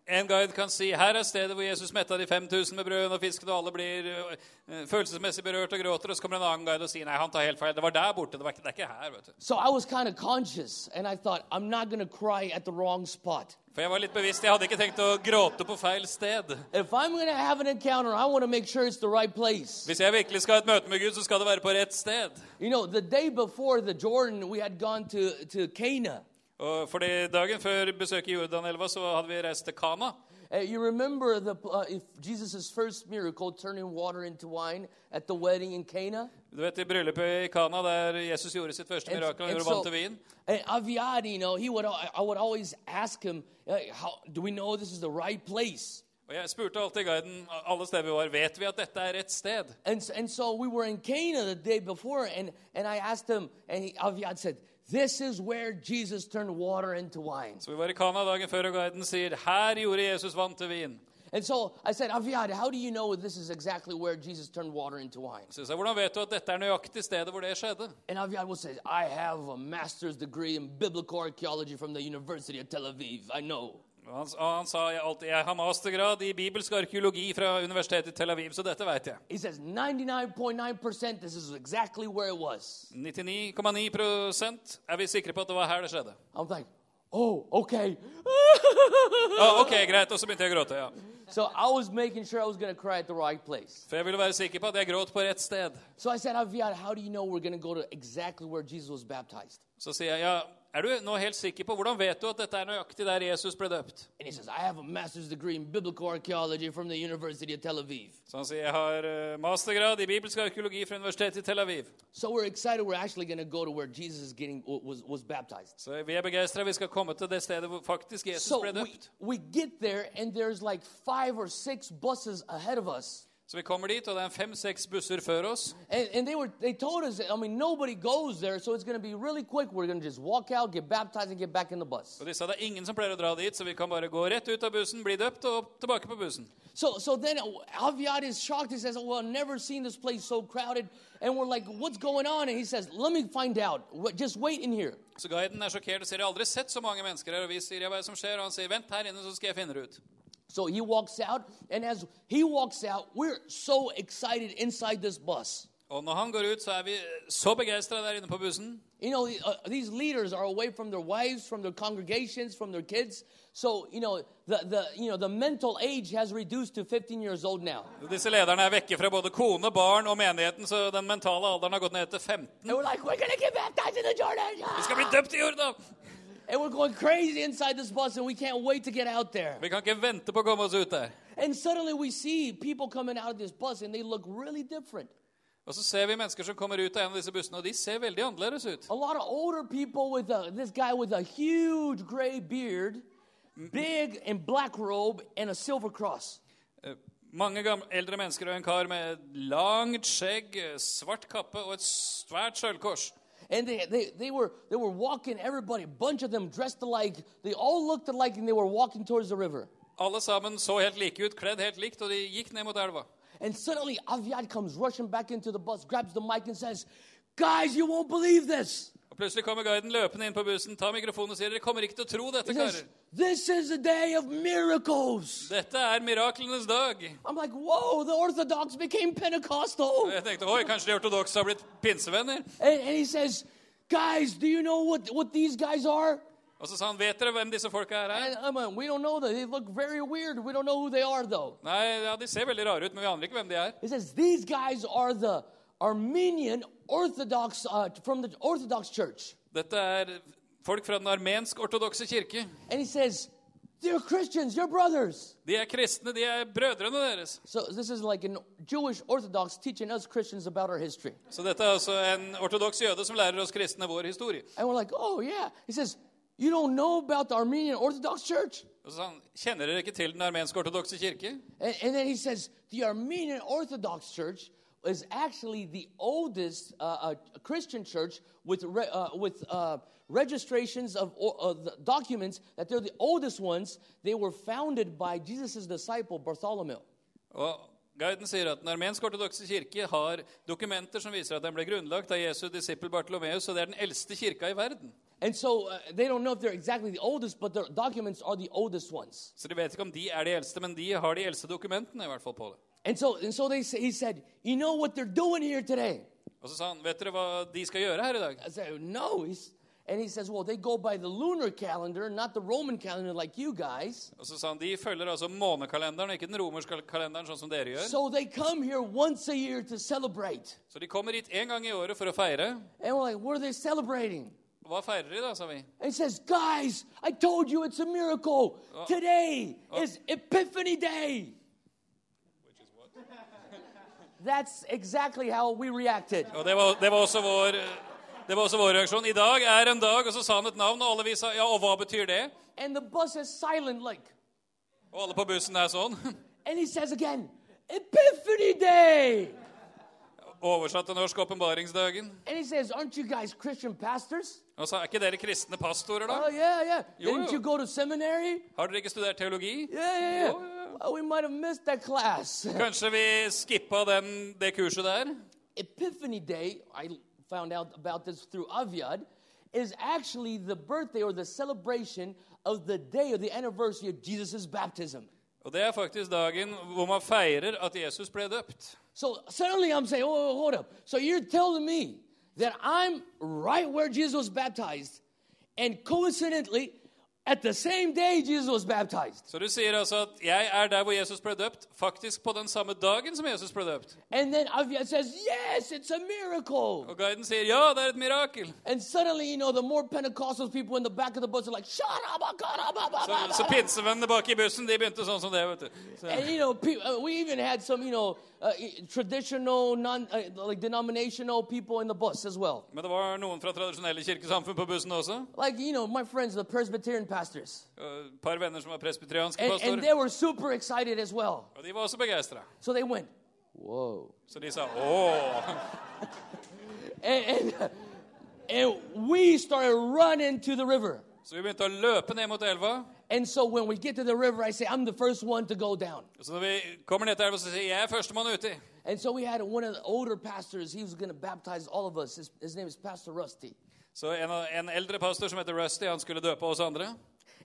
en guide kan si her er stedet hvor Jesus metta de 5000 med brøden og fisken, og alle blir eh, følelsesmessig berørt og gråter. Og så kommer en annen guide og sier nei, han tar helt feil. Det var der borte. Det, var ikke, det er ikke her. vet du. So I was kind of conscious, and I thought, I'm not going to cry at the wrong spot. For jeg var litt bevisst. Jeg hadde ikke tenkt å gråte på feil sted. If I'm to have an encounter, I want to make sure it's the right place. Hvis jeg virkelig skal ha et møte med Gud, så skal det være på rett sted. You know, the day before the Jordan, we had gone to, to Cana. Og fordi Dagen før besøket i Jordanelva så hadde vi reist til Kana. Uh, you remember the uh, Jesus' first miracle, turning water into wine at the wedding in Cana? Du vet I bryllupet i Kana, der Jesus gjorde sitt første mirakel, han gjorde vann til vin. Aviad, you know, he would, I would always ask him, how, do we know this is the right place? Og Jeg spurte alltid guiden alle steder vi var, vet vi at dette er rett sted. And, and so we were in Cana the day before, and, and I asked him, and he, Aviad said, this is where Jesus turned water into wine. Så Vi var i Kana dagen før, og guiden sier her gjorde Jesus vann til vin. And so I said, Aviad, how do you know this is exactly where Jesus turned water into wine? Så jeg sa, Hvordan vet du at dette er nøyaktig stedet hvor det skjedde? And Aviad will say, I have a master's degree in biblical archaeology from the University of Tel Aviv. I know. Han, han sa alltid, jeg har mastergrad i bibelsk arkeologi fra universitetet i Tel Aviv, så dette vet jeg. He says 99.9% this is exactly where it was. 99,9 er vi sikre på at det var her det skjedde. I'm like, oh, okay. Ja, ok, greit, Og så begynte jeg å gråte. ja. so I was making sure I was going to cry at the right place. For jeg ville være sikker på at jeg gråt på rett sted. So I said, Aviad, how do you know we're going to go to exactly where Jesus was baptized? Så sier jeg, ja, er du nå helt sikker på, hvordan vet du at dette er nøyaktig der Jesus ble døpt? Says. Så han sier, jeg har eh, mastergrad i bibelsk arkeologi fra universitetet i Tel Aviv. So we're excited we're actually going to go to where Jesus getting was, was baptized. Så vi er begeistret, vi skal komme til det stedet hvor faktisk Jesus So ble we, døpt. we get there and there's like five or six buses ahead of us. Så vi kommer dit, og det er fem-seks busser før oss. And, and they were they told us I mean nobody goes there so it's going to be really quick we're going to just walk out get baptized and get back in the bus. Og de sa det er ingen som pleier å dra dit, så vi kan bare gå rett ut av bussen, bli døpt og tilbake på bussen. So so then Aviad is shocked he says well I've never seen this place so crowded and we're like what's going on and he says let me find out just wait in here. Så guiden er sjokkert og sier, jeg har aldri sett så mange mennesker her. Og vi sier, hva er det som skjer? Og han sier, vent her inne, så skal jeg finne det ut. So he walks out and as he walks out we're so excited inside this bus. Og når han går ut, så er vi så begeistret der inne på bussen. You know, uh, these leaders are away from their wives, from their congregations, from their kids. So, you know, the, the, you know, the mental age has reduced to 15 years old now. Disse lederne er vekke fra både kone, barn og menigheten, så den mentale alderen har gått ned til 15. And we're like, we're going to get baptized in the Jordan. Vi skal bli døpt i Jordan! And we're going crazy inside this bus, and we can't wait to get out there. Vi kan ikke vente på å komme oss ut der. And suddenly we see people coming out of this bus, and they look really different. Og så ser vi mennesker som kommer ut av en av disse bussene, og de ser veldig annerledes ut. A lot of older people with a, this guy with a huge gray beard, big and black robe, and a silver cross. Eh, Mange gamle, eldre mennesker og en kar med langt skjegg, eh, svart kappe og et svært sølvkors. And they, they, they, were, they were walking, everybody, a bunch of them dressed alike. They all looked alike, and they were walking towards the river. Alle sammen så helt like ut, kledd helt likt, og de gikk ned mot elva. And suddenly, Aviad comes rushing back into the bus, grabs the mic, and says, Guys, you won't believe this. Og Plutselig kommer guiden løpende inn på bussen, tar mikrofonen og sier dere kommer ikke til å tro dette, karer. This is a day of miracles. Dette er miraklenes dag. I'm like, Whoa, the Orthodox became Pentecostal. Og jeg tenkte oi, kanskje de ortodokse har blitt pinsevenner. And, and he says, Guys, do you know what, what these guys are? Og så sa han vet dere hvem disse folka her er? And I'm like, We don't know them. They look very weird. We don't know who they are, though. Nei, ja, De ser veldig rare ut, men vi aner ikke hvem de er. He says, These guys are the Armenian Orthodox, uh, from the Orthodox Church. Dette er folk fra den armensk-ortodokse kirke. And he says, They're Christians, they're brothers. De er kristne, de er brødrene deres. So this is like a Jewish Orthodox teaching us Christians about our history. Så dette er altså en ortodoks jøde som lærer oss kristne vår historie. And we're like, oh, yeah. He says, You don't know about the Armenian Orthodox Church? Og så han, Kjenner dere ikke til den armensk-ortodokse kirke? And, and then he says, The Armenian Orthodox Church is actually the oldest uh, uh, Christian church with, re- uh, with uh, registrations of uh, the documents that they're the oldest ones. They were founded by Jesus' disciple, Bartholomew. Og Guiden sier at Den armensk-ortodokse kirke har dokumenter som viser at den ble grunnlagt av Jesu disippel Bartolomeus, og det er den eldste kirka i verden. And so uh, they don't know if they're exactly the oldest, but their documents are the oldest ones. Så de vet ikke om de er de eldste, men de har de eldste dokumentene i hvert fall på det. And so, and so they he said, You know what they're doing here today? Og så sa han, vet dere hva de skal gjøre her i dag? I said, No. He's, and he says, Well, they go by the lunar calendar, not the Roman calendar like you guys. Og så sa han, De følger altså månekalenderen, ikke den romerske kalenderen, sånn som dere gjør. So they come here once a year to celebrate. Så de kommer hit én gang i året for å feire. And we're like, What are they celebrating? Hva feirer de, da, sa vi. And he says, Guys, I told you it's a miracle. Today is Epiphany Day. That's exactly how we reacted. Og det var, det var, også, vår, det var også vår reaksjon. I dag er en dag, og så sa han et navn, og alle vi sa ja, og hva betyr det? And the bus is silent, like. Og alle på bussen er sånn. <laughs> And he says again, Epiphany Day. Oversatt til norsk åpenbaringsdagen. And he says, Aren't you guys Christian pastors? Og sa, er ikke dere kristne pastorer, Oh, da? yeah, yeah. Jo, Didn't yo. you go to seminary? Har dere ikke studert teologi? Yeah, yeah, yeah. Jo, yo. Well, we might have missed that class. Kanskje vi skippa den, det kurset der? Epiphany Day, I found out about this through Aviad, is actually the birthday or the celebration of the day or the anniversary of Jesus' baptism. Og det er faktisk dagen hvor man feirer at Jesus ble døpt. So suddenly I'm saying, oh, hold up. So you're telling me that I'm right where Jesus was baptized, and coincidentally, at the same day Jesus was baptized. Så du sier altså at jeg er der hvor Jesus ble døpt, faktisk på den samme dagen som Jesus ble døpt. And then Aviad says, yes, it's a miracle. Og guiden sier ja, det er et mirakel. And suddenly, you know, the more Pentecostal people in the back of the bus are like, shut up, Så, så up." pinsevennene bak i bussen de begynte sånn som det. vet du. Så, And you know, we even had some, you know, uh, traditional, non, uh, like denominational people in the bus as well. men det var noen fra tradisjonelle kirkesamfunn på bussen også. Like, you know, my friends, the Presbyterian pastors. Uh, par venner som var presbyterianske And, and they were super excited as well. Og de var også begeistra. So they went, whoa. Så de sa åh. <laughs> And, and, and we started running to the river. Så vi begynte å løpe ned mot elva. And so when we get to the river, I say, I'm the first one to go down. Så når vi kommer ned til elva, så sier jeg jeg er førstemann uti. And so we had one of the older pastors. He was going to baptize all of us. His, his name is Pastor Rusty. Så en, av- en eldre pastor som heter Rusty, han skulle døpe oss andre.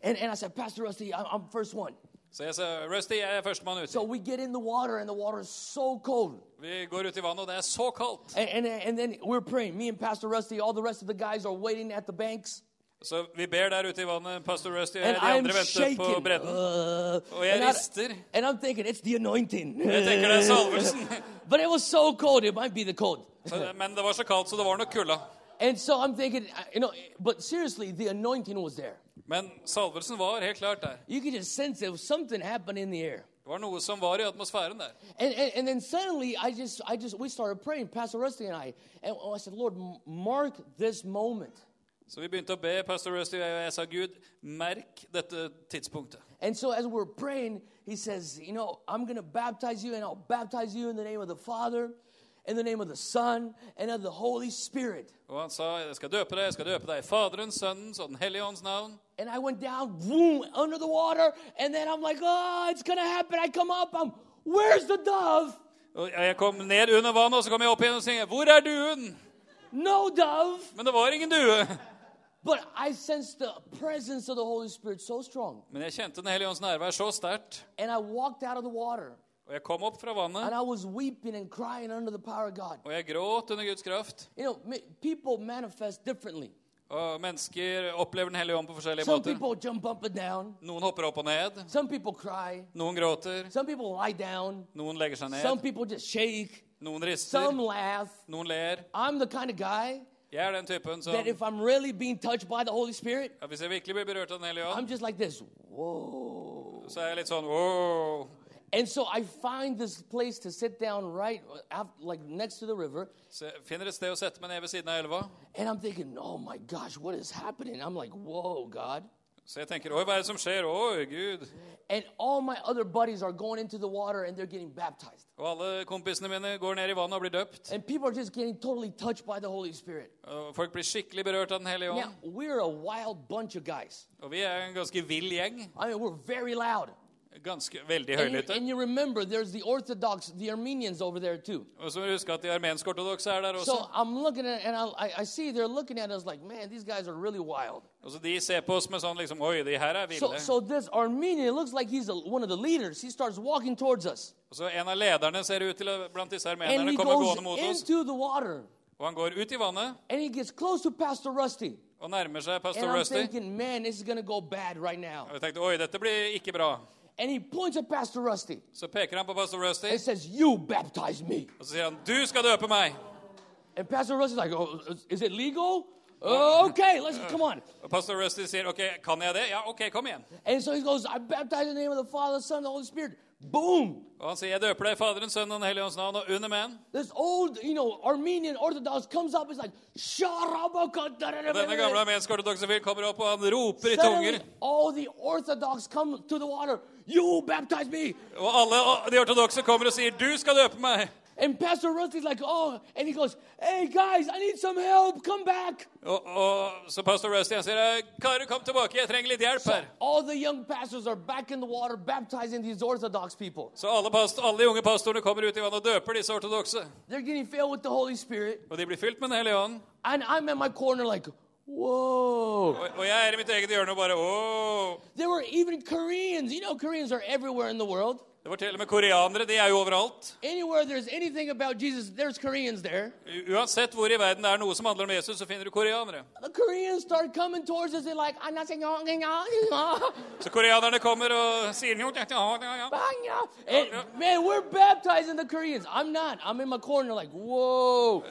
And, and I said, Pastor Rusty, I'm, I'm first one. Så jeg sa Rusty, jeg er førstemann uti. So we get in the water, and the water is so cold. Vi går ut i vannet, og det er så kaldt. And, and, and then we're praying. Me and Pastor Rusty, all the rest of the guys are waiting at the banks. Så vi ber der ute i vannet. Pastor Rusty og jeg, And de I'm andre venter på bredden. Uh, Og jeg rister. and I'm thinking, it's the anointing. Jeg tenker det er salvelsen. <laughs> but it was so cold, it might be the cold. Men det var så kaldt, så det var nok kulda. And so I'm thinking, uh, you know, but seriously, the anointing was there. Men salvelsen var helt klart der. You could just sense there was something happening in the air. Det var noe som var i atmosfæren der. And, and, and then suddenly, I just, I just, we started praying, Pastor Rusty and I. And I said, Lord, mark this moment. Så vi begynte å be pastor Rusty og jeg, sa Gud, merk dette tidspunktet. And so as we're praying, he says, You know, I'm going to baptize you, and I'll baptize you in the name of the Father, in the name of the Son, and of the Holy Spirit. Og han sa, jeg skal døpe deg, jeg skal døpe deg i Faderens, Sønnens og Den hellige ånds navn. And I went down, boom, under the water, and then I'm like, Oh, it's going to happen. I come up, I'm, Where's the dove? Og jeg kom ned under vannet, og så kom jeg opp igjen og sa, hvor er duen? No dove. Men det var ingen due. But I sensed the presence of the Holy Spirit so strong. Men jeg kjente Den hellige ånds nærvær så sterkt. And I walked out of the water, Og jeg kom opp fra and vannet, I was weeping and crying under the power of God. og jeg gråt under Guds kraft. You know, people manifest differently. Og mennesker opplever Den hellige ånd på forskjellige Some måter. jump up and down. Noen hopper opp og ned. Some cry. Noen gråter. Some lie down. Noen legger seg ned. people just shake. Noen rister. Some laugh. Noen ler. I'm the kind of guy Jeg er den typen som that if I'm really being touched by the Holy Spirit, ja, Hvis jeg virkelig blir berørt av Den hellige I'm just like this. Whoa. så er jeg litt sånn wow. And so I find this place to sit down right after, like next to the river. Så jeg finner et sted å sette meg ned ved siden av elva. And I'm thinking, oh my gosh, what is happening? I'm like, whoa, God. Så jeg tenker oi, hva er det som skjer? Oi, Gud. And all my other buddies are going into the water and they're getting baptized. Og alle kompisene mine går ned i vannet og blir døpt. And people are just getting totally touched by the Holy Spirit. Og folk blir skikkelig berørt av Den hellige Now, ånd. we're a wild bunch of guys. Og vi er en ganske vill gjeng. I mean, we're very loud. Ganske veldig And you, høylytte. and you remember there's the Orthodox, the Armenians over there too. Og så huske at de armensk-ortodokse er der So også. I'm looking at and I, I- I see they're looking at us like, man, these guys are really wild. Og så De ser på oss med sånn liksom Oi, de her er So, ville. so this Armenian, looks like he's a, one of the leaders. He starts walking towards us. Og så En av lederne ser ut til blant disse armenerne kommer gående mot oss. into the water. Og han går ut i vannet And he gets close to Pastor Rusty. og nærmer seg pastor Rusty. thinking, man, this is go bad right now. Og jeg tenkte oi, dette blir ikke bra. And he points at Pastor Rusty Så peker han på pastor Rusty, and says, You baptize me. og så sier han 'Du skal døpe meg'. And Pastor Rusty's like, oh, is- is it legal? "Uh, okay, let's come on. Pastor Rusty sier 'OK, kan jeg det?' 'Ja, OK, kom igjen'. And so he goes, I baptize in the name of the Father, the Son, and the Holy Spirit. Boom! Og han sier 'Jeg døper deg i Faderens, Sønnen og Den hellige ånds navn', og under menn. This old, you know, Armenian Orthodox comes up. It's like, Og denne gamle Suddenly, armensk-ortodokse fyren kommer opp, og han roper i tunger. all the Orthodox come to the water. You baptize me. Og alle de ortodokse kommer og sier 'Du skal døpe meg'. And Pastor Rusty's like, oh, and he goes, hey guys, I need some help. Come back. Og, og Så pastor Rusty han sier 'Karer, kom tilbake, jeg trenger litt hjelp her'. All the young pastors are back in the water baptizing these Orthodox people. Så alle, past alle de unge pastorene kommer ut i vannet og døper disse ortodokse. They're getting filled with the Holy Spirit. Og de blir fylt med Den hellige ånd. And I'm at my corner like, whoa. Og, og jeg er i mitt eget hjørne og bare Åh! There were even Koreans. You know, Koreans are everywhere in the world. Det var til og med koreanere. De er jo overalt. Anywhere there's anything about Jesus, there's Koreans there. U- Uansett hvor i verden det er noe som handler om Jesus, så finner du koreanere. The Koreans start coming towards us. They're like, "I'm not saying oh, Så koreanerne kommer og sier "Jo, ja, ja, ja." and, Man, we're baptizing the Koreans. I'm not. I'm in my corner like, whoa.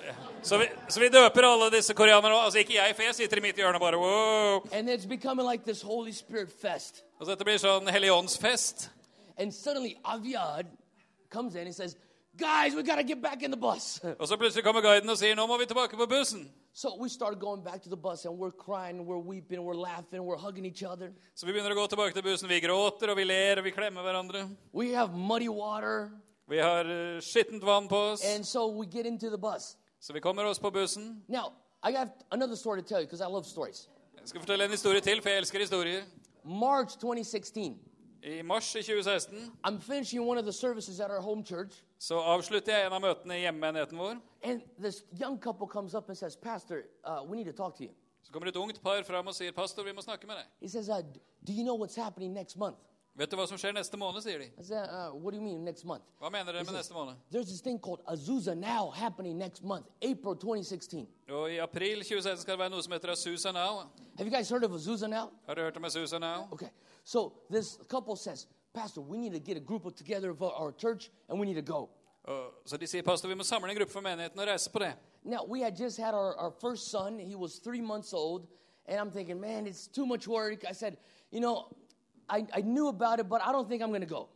Så vi, så vi døper alle disse koreanerne. Altså ikke jeg, for jeg sitter i mitt hjørne og bare wow. And it's becoming like this Holy Spirit fest. Og så dette blir sånn helligåndsfest. And suddenly Aviad comes in and says, guys, we got to get back in the bus. <laughs> Og så plutselig kommer guiden og sier nå må vi tilbake på bussen. so we start going back to the bus and we're crying, we're weeping, we're laughing, we're hugging each other. Så vi begynner å gå tilbake til bussen. Vi gråter og vi ler og vi klemmer hverandre. We have muddy water. Vi har eh, skittent vann på oss. And so we get into the bus. Så vi kommer oss på bussen. Now, I have another story to tell you because I love stories. Jeg skal fortelle en historie til, for jeg elsker historier. March 2016, I mars i 2016 I'm finishing one of the services at our home church. så avslutter jeg en av møtene i hjemmenigheten vår. And this young couple comes up and says, Pastor, uh, we need to talk to you. Så kommer et ungt par fram og sier 'Pastor, vi må snakke med deg'. He says, uh, Do you know what's happening next month? Vet du hva som skjer neste måned, sier de. I said, uh, What do you mean next month? Hva mener dere med neste måned? There's this thing called Azusa Now happening next month, April 2016. Og I april 2016 skal det være noe som heter Azusa Now. Have you guys heard of Azusa Now? Har du hørt om Azusa Now? Okay. So this couple says, Pastor, we need to get a group of together of our church and we need to go. Så de sier, 'Pastor, vi må samle en gruppe for menigheten og reise på det'. Now, we had just had our, our first son. He was three months old. And I'm thinking, man, it's too much work. I said, you know, I, I knew about it, but I don't think I'm going to go.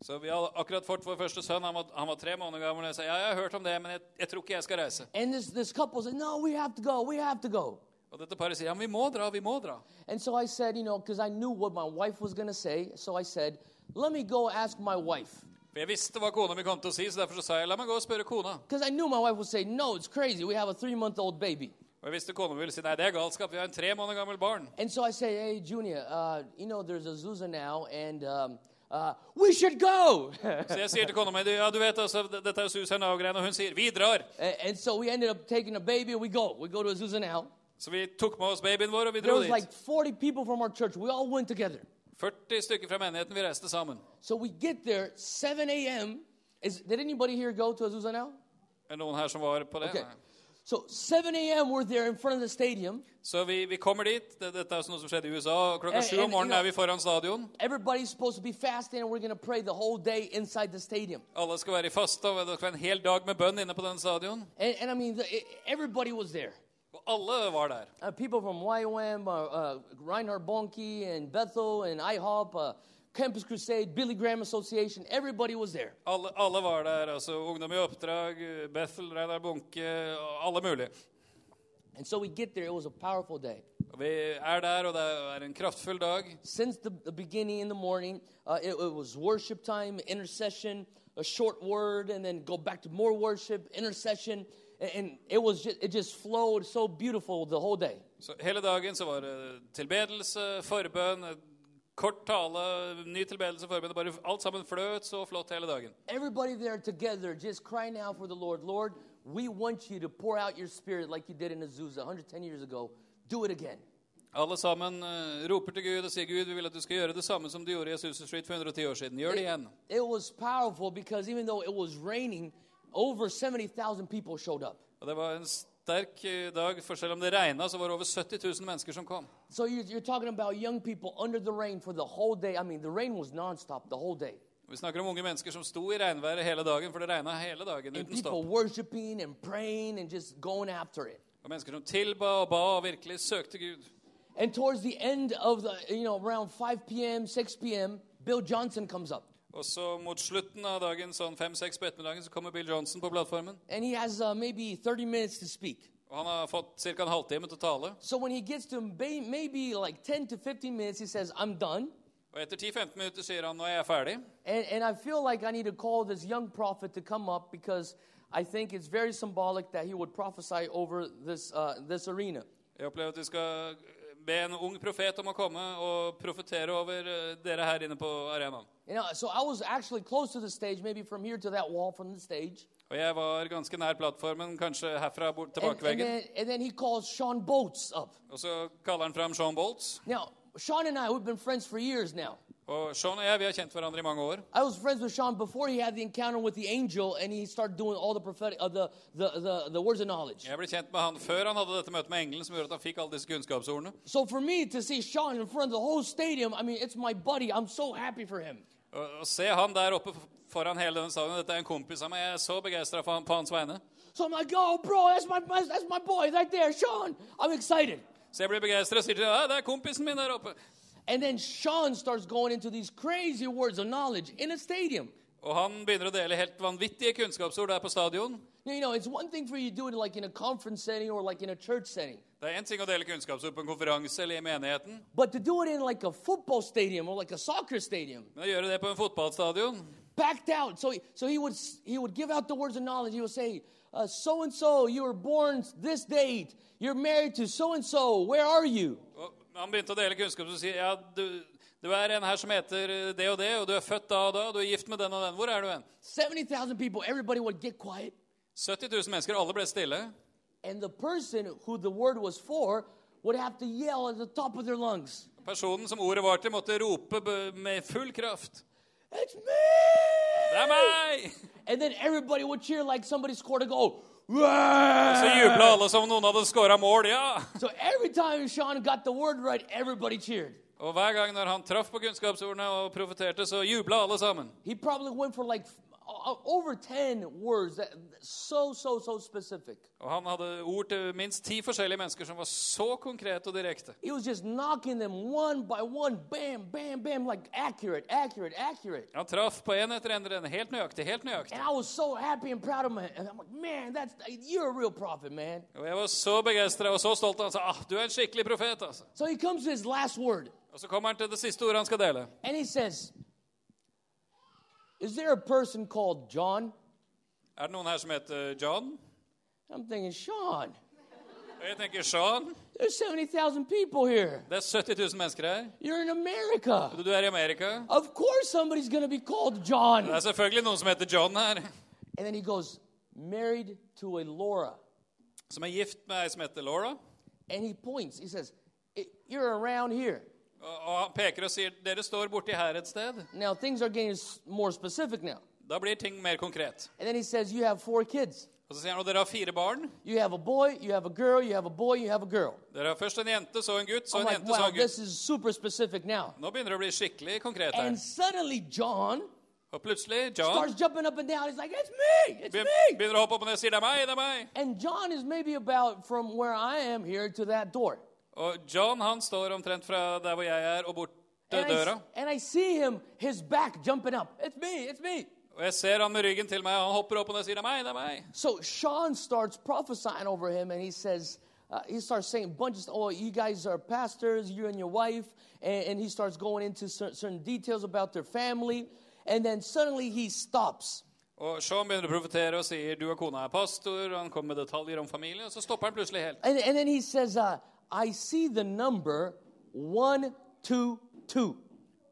Så vi har akkurat fått vår første sønn. Han var, han var tre måneder gammel. Jeg sa ja, jeg har hørt om det, men jeg, jeg tror ikke jeg skal reise. And this, this couple said, no, we have to go. We have to go. Og dette paret sier ja, men vi må dra, vi må dra. And so I said, you know, because I knew what my wife was going to say. So I said, let me go ask my wife. For jeg visste hva kona mi kom til å si, så derfor så sa jeg la meg gå og spørre kona. Because I knew my wife would say, no, it's crazy. We have a three month old baby. Og jeg visste kona ville si nei, det er galskap, vi har en tre måneder gammel barn. And so I say, hey, Junior, uh, you know, there's Azusa now, and um, uh, we should go. <laughs> Så jeg sier til kona mi ja, du vet altså, dette er Susan Now-greiene, og hun sier vi drar. and, and so we ended up taking a baby, we go. We go to Azusa now. Så vi tok med oss babyen vår, og vi There dro was dit. like 40 people from our church. We all went together. 40 stykker fra menigheten, vi reiste sammen. So we get there 7 a.m. Is did anybody here go to Azusa now? Er det noen her som var på det? Okay. Nei. So 7 a.m. We're there in front of the stadium. Så vi, vi kommer dit. Det- Dette er noe som skjedde i USA. Klokka sju om morgenen er vi foran stadion. Everybody's supposed to be fasting, and we're going to pray the whole day inside the stadium. Alle skal være i faste, og det skal være en hel dag med bønn inne på den stadion. And, and I mean, the, everybody was there. Og alle var der. Uh, people from YWAM, uh, uh, Reinhard Bonnke, and Bethel, and IHOP, uh, Campus Crusade, Billy Graham Association. Everybody was there. Alle, alle var der. altså Ungdom i oppdrag, Bethel, Reidar Bunke, alle mulige. And so we get there, it was a powerful day. Vi er der, og det er en kraftfull dag. Since the, the beginning in the morning, uh, it, it was worship time, intercession, a short word, and then go back to more worship, intercession. And, it was just, it just flowed so beautiful the whole day. Så hele dagen så var det tilbedelse, forbønn, kort tale, ny tilbedelse, forbønn. Bare alt sammen fløt så flott hele dagen. Everybody there together just crying out for the Lord. Lord, we want you to pour out your spirit like you did in Azusa 110 years ago. Do it again. Alle sammen eh, roper til Gud og sier Gud, vi vil at du skal gjøre det samme som du gjorde i Azusa Street for 110 år siden. Gjør det igjen. It was powerful because even though it was raining, over 70,000 people showed up. Og det var en sterk eh, dag, for selv om det regna, så var det over 70 000 mennesker som kom. So you- you're talking about young people under the rain for the whole day. I mean, the rain was nonstop the whole day. Vi snakker om unge mennesker som sto i regnværet hele dagen, for det regna hele dagen And uten people stopp. worshiping and praying and just going after it. Og mennesker som tilba og ba og virkelig søkte Gud. And towards the end of the, you know, around 5 p.m., 6 p.m., Bill Johnson comes up. Og så mot slutten av dagen, sånn fem-seks på ettermiddagen, så kommer Bill Johnson på plattformen. And he has uh, maybe 30 minutes to speak. Og han har fått ca. en halvtime til å tale. So when he gets to maybe like 10 to 15 minutes, he says, I'm done. Og etter 10-15 minutter sier han nå er jeg ferdig. And, and I feel like I need to call this young prophet to come up because I think it's very symbolic that he would prophesy over this, uh, this arena. Jeg opplever at vi skal be en ung profet om å komme og profetere over eh, dere her inne på arenaen. You know, so I was actually close to the stage, maybe from here to that wall from the stage. Og jeg var ganske nær plattformen, kanskje herfra bort til And, and, then, and then he calls Sean Boats up. Og så kaller han fram Sean Bolts. Now, Sean and I, we've been friends for years now. Og Sean og jeg vi har kjent hverandre i mange år. I was friends with Sean before he had the encounter with the angel and he started doing all the prophetic, uh, the, the, the, the words of knowledge. Jeg ble kjent med han før han hadde dette møtet med engelen, som gjorde at han fikk alle disse kunnskapsordene. So for me to see Sean in front of the whole stadium, I mean, it's my buddy. I'm so happy for him. Og se han der oppe foran hele denne salen, Dette er en kompis av meg. Jeg er så begeistra på hans vegne. So I'm like, oh, bro, that's my, my, that's my boy right there, Sean. I'm excited. Så jeg blir begeistra og sier til ham ja, det er kompisen min der oppe. And then Sean starts going into these crazy words of knowledge in a stadium. Og han begynner å dele helt vanvittige kunnskapsord der på stadion. You know, it's one thing for you to do it like in a conference setting or like in a church setting. Det er én ting å dele kunnskapsord på en konferanse eller i menigheten, But to do it in like a football stadium or like a soccer stadium, men å gjøre det på en fotballstadion packed out. So, so he would he would give out the words of knowledge. He would say, "So and so, you were born this date. You're married to so and so. Where are you?" og Han begynte å dele kunnskap og si ja, du, du er en her som heter det og det, og du er født da og da, og du er gift med den og den. Hvor er du hen? Seventy thousand people. Everybody would get quiet, 70 000 mennesker, alle ble stille. and the person who the word was for would have to yell at the top of their lungs, Personen som ordet var til, måtte rope med full kraft. "It's Det er meg! And then everybody would cheer like somebody scored a goal. Så jubla alle som noen hadde skåra mål. Ja! So every time Sean got the word right, everybody cheered. Og hver gang når han traff på kunnskapsordene og profeterte, så jubla alle sammen. He probably went for like over 10 words that so so so specific. Og han hadde ord til minst ti forskjellige mennesker som var så konkrete og direkte. He was just knocking them one by one, bam, bam, bam, like accurate, accurate, accurate. Han traff på en etter en, en helt nøyaktig, helt nøyaktig. And I was so happy and proud of him. And I'm like, man, that's you're a real prophet, man. Og jeg var så begeistret og så stolt. Han sa ah, du er en skikkelig profet. altså. So he comes to his last word, Og så kommer han til det siste ordet han skal dele. and he says, "Is there a person called John?" Er det noen her som heter John? I'm thinking, Sean. Jeg tenker Sean. There's 70,000 people here. Det er 70 000 mennesker her. You're in America. Du er i Amerika. Of course, somebody's going to be called John. Det er selvfølgelig noen som heter John her. And then he goes, married to a Laura. Som er gift med ei som heter Laura. And he points, he says, "I- You're around here. Og, han peker og sier dere står borti her et sted. Now, things are getting more specific now. Da blir ting mer konkret. And then he says, You have four kids. Og så sier han og dere har fire barn. You have a boy, you have a girl, you have a boy, you have a girl. Dere har først en jente, så en gutt, så I'm en like, jente, så wow, en gutt. this is super specific now. Nå begynner det å bli skikkelig konkret her. And suddenly, John Og plutselig John starts jumping up and down. He's like, It's me! It's me! begynner å hoppe opp og ned og sier det er meg, det er meg. And John is maybe about from where I am here to that door. Og John han står omtrent fra der hvor jeg er, og bort til And I, døra. and I see him, his back jumping up. It's me, it's me. Og jeg ser han med ryggen til meg, og han hopper opp og sier det er meg, det er meg. So Sean starts prophesying over him, and he says, uh, he starts saying a bunch of stuff. Oh, you guys are pastors, you and your wife. And, and he starts going into cer- certain details about their family. And then suddenly he stops. Og Sean begynner å profetere og sier du og kona er pastor, og han kommer med detaljer om familie, og så stopper han plutselig helt. And, and then he says, uh, I see the number 122.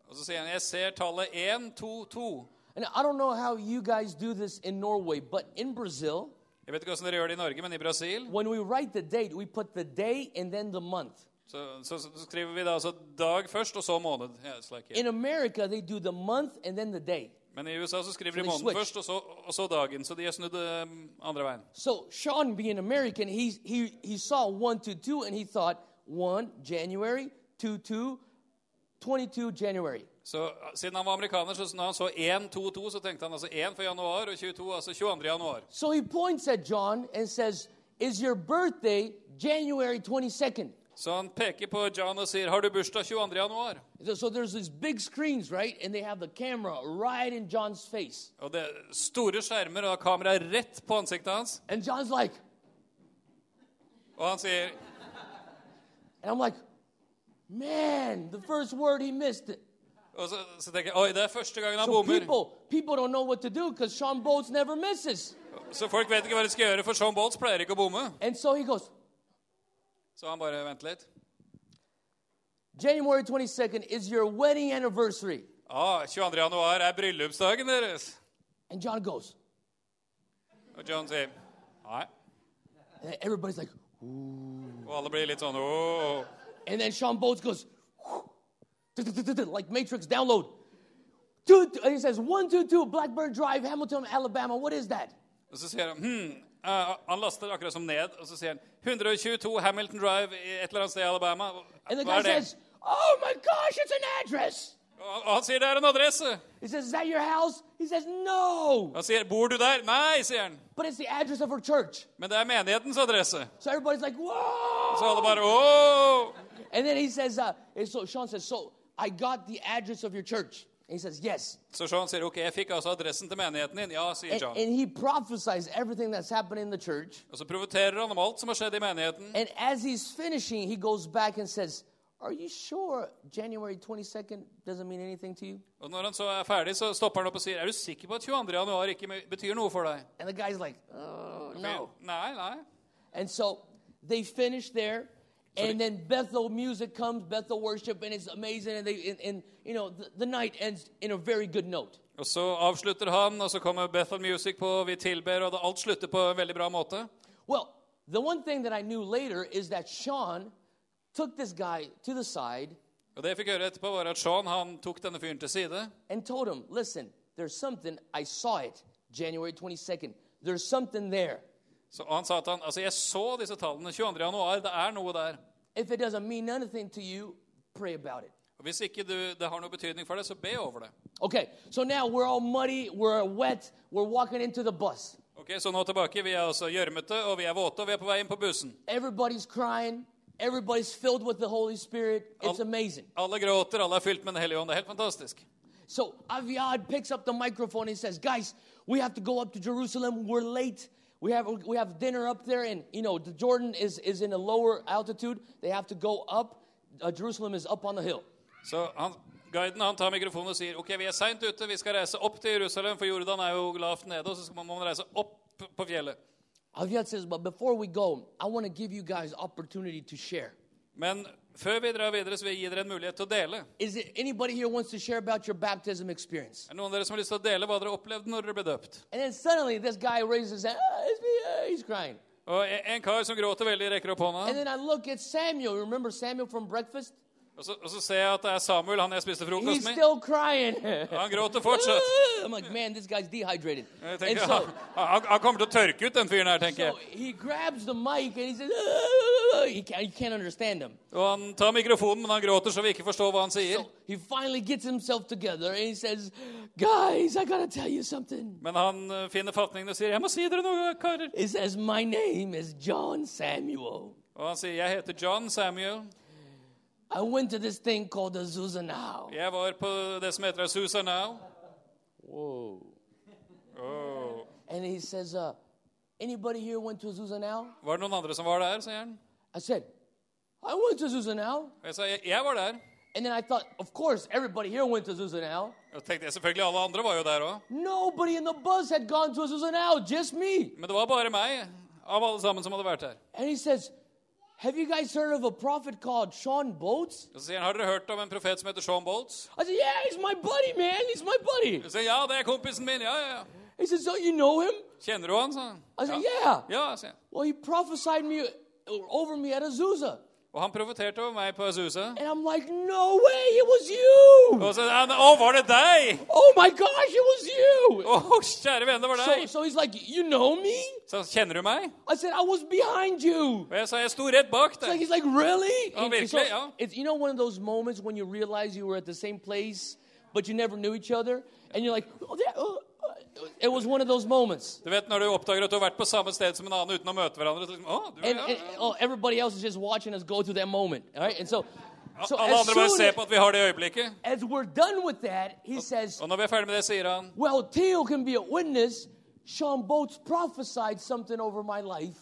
Og så sier han jeg ser tallet 1, 2, 2. And I don't know how you guys do this in Norway, but in Brazil, Jeg vet ikke hvordan dere gjør det i Norge, men i Brasil when we write the date, we put the day and then the month. så, så, så skriver vi da altså dag først, og så måned. Yeah, it's like In America, they do the month and then the day. Men i USA så skriver So de måneden først, og så, og så dagen. Så de har snudd um, andre veien. So Sean, being American, he, he, he saw 122 and he thought 1 January, 2 2, 22 January. Så uh, Siden han var amerikaner, så når han så 1, 2, 2, så tenkte han altså 1 for januar og 22, altså 22. januar. So he points at John and says, Is your birthday January 22nd? Så han peker på John og sier 'Har du bursdag 22. januar?' So- there's these big screens, right? And they have the camera right in John's face. Og det er store skjermer og kamera rett på ansiktet hans. And John's like, Og han sier and I'm like, man, the first word he missed it. Og så, så tenker jeg oi, det er første gangen han So bommer. people, people don't know what to do because Sean Bolts never misses. Så folk vet ikke hva de skal gjøre, for Sean Bolts pleier ikke å bomme. And so he goes, Så han bare venter litt. January 22nd is your wedding anniversary. Ah, 22. januar er bryllupsdagen deres. And John goes, Og John sier nei. and everybody's like, Ooh. Og alle blir litt sånn åh. and then Sean Bolts goes, like Matrix download. Two, and he says, 122 Blackbird Drive, Hamilton, Alabama. What is that? Og så sier han hm, eh, Han laster akkurat som ned, og så sier han 122 Hamilton Drive i et eller annet sted i Alabama. Hva er det? says, oh my gosh, it's an address. Og han sier det er en adresse. He says, is that your house? He says, no. Han sier 'Bor du der?' Nei, sier han. But it's the address of our church. Men det er menighetens adresse. So everybody's like, whoa. Så alle bare åh. And then he says, uh, so Sean says, so I got the address of your church. And he says, yes. Så Sean sier 'OK, jeg fikk altså adressen til menigheten din'. Ja, sier And, John. and he prophesies everything that's happened in the church. Og så profeterer han om alt som har skjedd i menigheten. And as he's finishing, he goes back and says, Are you sure January 22nd doesn't mean anything to you? Og når han så er ferdig, så stopper han opp og sier 'Er du sikker på at 22. januar ikke betyr noe for deg?' And the guy's like, oh, No. Nei, nei. And so they finish there. And then Bethel music comes, Bethel worship, and it's amazing. And they, and, and you know, the, the night ends in a very good note. Og så avslutter han, og så kommer Bethel Music på, vi tilber, og alt slutter på en veldig bra måte. Well, the one thing that I knew later is that Sean took this guy to the side Og det jeg fikk høre etterpå, var at Sean han tok denne fyren til side. and told him, Listen, there's something, I saw it January 22nd. There's something there. Så han sa at han, altså jeg så disse tallene 22. januar, det er noe der. If it doesn't mean anything to you, pray about it. Og Hvis ikke du, det har noe betydning for deg, så be over det. Okay, so now we're all muddy, we're wet, we're walking into the bus. Ok, Så nå tilbake. Vi er altså gjørmete, og vi er våte, og vi er på vei inn på bussen. Everybody's crying, everybody's filled with the Holy Spirit. It's amazing. Alle gråter, alle er fylt med Den hellige ånd. Det er helt fantastisk. So Aviad picks up the microphone and says, Guys, we have to go up to Jerusalem. We're late. We have, we have dinner up there, and you know, the Jordan is, is in a lower altitude. They have to go up. Uh, Jerusalem is up on the hill. Så han, Guiden han tar mikrofonen og sier ok, vi er seint ute, vi skal reise opp til Jerusalem, for Jordan er jo lavt nede, og så skal man, må man reise opp på fjellet. Aviad says, But before we go, I want to give you guys opportunity to share. Men før vi drar videre, så vil jeg gi dere en mulighet til å dele. Is it anybody here wants to share about your baptism experience? Er det noen av dere som har lyst til å dele hva dere opplevde når dere ble døpt? And then suddenly this guy raises his hand. Ah, it's me. Ah, he's crying. Og en en kar som gråter veldig, rekker opp hånda. And then I look at Samuel. Remember Samuel from breakfast? Og så, og så ser jeg at det er Samuel, han jeg spiste frokost med. Han gråter fortsatt. <laughs> I'm like, man, this guy's dehydrated. Tenker, so, han, han, kommer til å tørke ut, den fyren her, tenker so jeg. he grabs the mic and he says, he can't, you can't. Og han tar mikrofonen, men han gråter så vi ikke forstår hva han sier. So he finally gets himself together says, guys, I gotta tell you something. Men han eh, finner fatningen og sier 'Jeg må si dere noe, karer'. Says, my name is John Samuel. Og han sier 'Jeg heter John Samuel'. I went to this thing called Azusa now. Jeg var på det som heter Azusa Now. Whoa. Oh. And he says, uh, anybody here went to Azusa now? Var det noen andre som var der, sier han. I said, I went to Azusa now. Jeg sa jeg var der. And then I thought, of course, everybody here went to Azusa now. Og tenkte jeg selvfølgelig alle andre var jo der òg. Nobody in the bus had gone to Azusa now, just me. Men det var bare meg av sammen som hadde vært her. And he says, Have you guys heard of a prophet called Sean Boats? Og så sier han, har dere hørt om en profet som heter Sean Bolts? I said, Yeah, he's my buddy, man. He's my buddy. Sier, ja, det er kompisen min. Ja, ja, ja. He said, So you know him? Kjenner du han? I said, Yeah. Ja, sier. Well, he prophesied me over me at Azusa. Og han over meg på Azusa. And I'm like, No way, it was you. Og så han, å, var det deg? Oh my gosh, it was you. Å, kjære venn, det var So, deg. so he's like, You know me? Så han, kjenner du meg? I said, I was behind you. Og jeg sa, jeg sto rett bak It's like, deg. he's like, Really? Oh, And- and virkelig, ja. it's, you know, one of those moments when you realize you were at the same place, but you never knew each other? And you're like, oh, uh," It was one of those moments. Du vet når du oppdager at du har vært på samme sted som en annen uten å møte hverandre. Så liksom, du, And, ja, and oh, everybody else is just watching us go through that moment. All right? And so, so Alle as, andre bare soon ser på at vi har det øyeblikket. as we're done with that, he says, Og når vi er ferdig med det, sier han Well, Theo can be a witness. Sean Boats prophesied something over my life.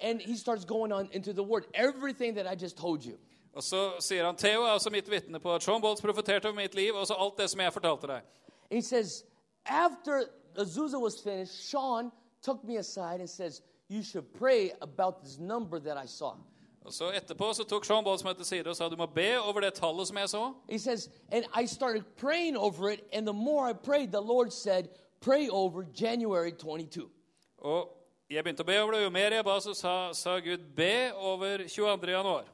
And he starts going on into the word. Everything that I just told you. Og så sier han Theo er også mitt vitne på at Sean Bolts profeterte over mitt liv, og så alt det som jeg fortalte deg. He says, after Azusa was finished, Sean took me aside and says, You should pray about this number that I saw. Og så Etterpå så tok Sean Bolts meg til side og sa du må be over det tallet som jeg så. He says, and I started praying over it, and the more I prayed, the Lord said, Pray over January 22. Og jeg begynte å be over det. Jo mer jeg ba, så sa, sa Gud be over 22. januar.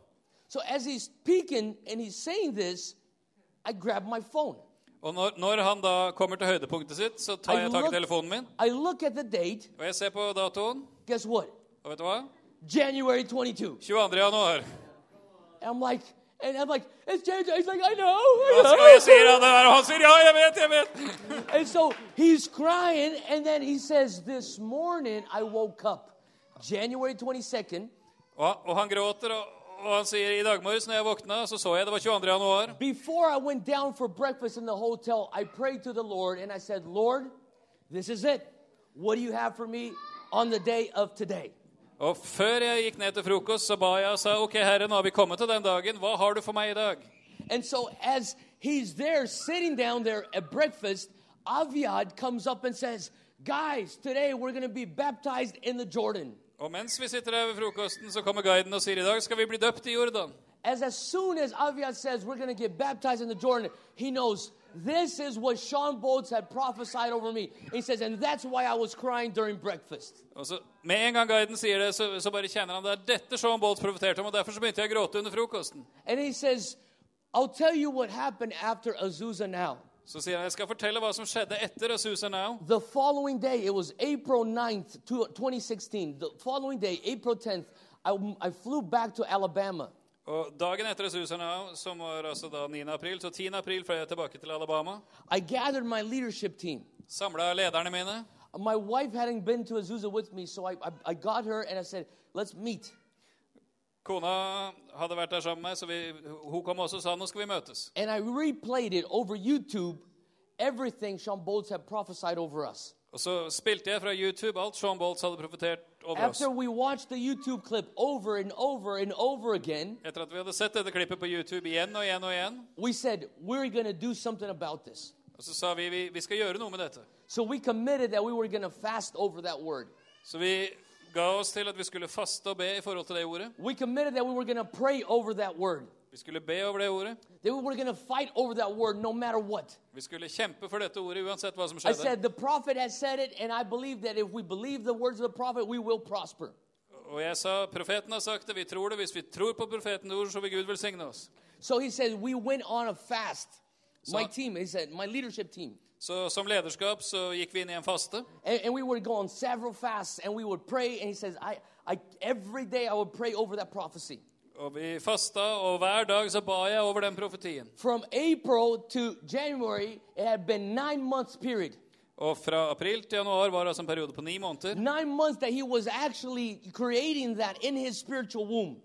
So as he's speaking and he's saying this, I grabbed my phone. Og når, når han da kommer til høydepunktet sitt, så tar I jeg tak i telefonen min, date, og jeg ser på datoen, guess what? og vet du hva? January 22. 22. januar. I'm like, and I'm like, it's January. He's like, I know. I I jeg sier know. han det der, og han sier ja, jeg vet, jeg vet. <laughs> And so he's crying, and then he says, This morning I woke up, January 22nd, Og, og han gråter, og, og han sier i dag morges når jeg våkna, så så jeg det var 22. januar. before I went down for breakfast in the hotel, I prayed to the Lord and I said, Lord, this is it. What do you have for me on the day of today? Og før jeg gikk ned til frokost, så ba jeg og sa ok, Herre, nå har vi kommet til den dagen. Hva har du for meg i dag? And so as he's there sitting down there at breakfast, Aviad comes up and says, Guys, today we're going to be baptized in the Jordan. Og mens vi sitter her ved frokosten, så kommer guiden og sier i dag skal vi bli døpt i Jordan. As as soon as Aviad says we're going to get baptized in the Jordan, he knows this is what Sean Bolts had prophesied over me. He says, and that's why I was crying during breakfast. Og så Med en gang guiden sier det, så, så bare kjenner han det er dette Sean Bolts profeterte om, og derfor så begynte jeg å gråte under frokosten. And he says, I'll tell you what happened after Azusa now. Så sier han jeg skal fortelle hva som skjedde etter Azusa Now. The following day, it was April 9th, 2016. The following day, April 10th, I, I flew back to Alabama. Og dagen etter Azusa Now, som var altså da 9. april, så 10. april fløy jeg tilbake til Alabama. I gathered my leadership team. Samla lederne mine. My wife hadn't been to Azusa with me, so I, I, I got her and I said, let's meet. Kona hadde vært der sammen med meg, så vi, hun kom også og sa nå skal vi møtes. And I replayed it over YouTube, everything Sean Bolts had prophesied over us. Og så spilte jeg fra YouTube alt Sean Bolts hadde profetert over oss. After we watched the YouTube clip over and over and over again, Etter at vi hadde sett dette klippet på YouTube igjen og igjen og igjen, we said, we're going to do something about this. og så sa vi vi, vi skal gjøre noe med dette. So we committed that we were going to fast over that word. Så vi ga oss til at vi skulle faste og be i forhold til det ordet. We committed that we were going to pray over that word. Vi skulle be over det ordet. That we were going to fight over that word no matter what. Vi skulle kjempe for dette ordet uansett hva som I skjedde. said, the prophet has said it, and I believe that if we believe the words of the prophet, we will prosper. Og jeg sa profeten har sagt det, vi tror det. Hvis vi tror på profetens ord, så vil Gud velsigne oss. So he said, we went on a fast. My team, he said, my leadership team. Så som lederskap så gikk vi inn i en faste. And, and we would go on several fasts, and we would pray, and he says, I, I, every day I would pray over that prophecy. Og vi fasta, og hver dag så ba jeg over den profetien. From April to January, it had been nine months period. Og fra april til januar var det altså en periode på ni måneder. Nine months that he was actually creating that in his spiritual womb.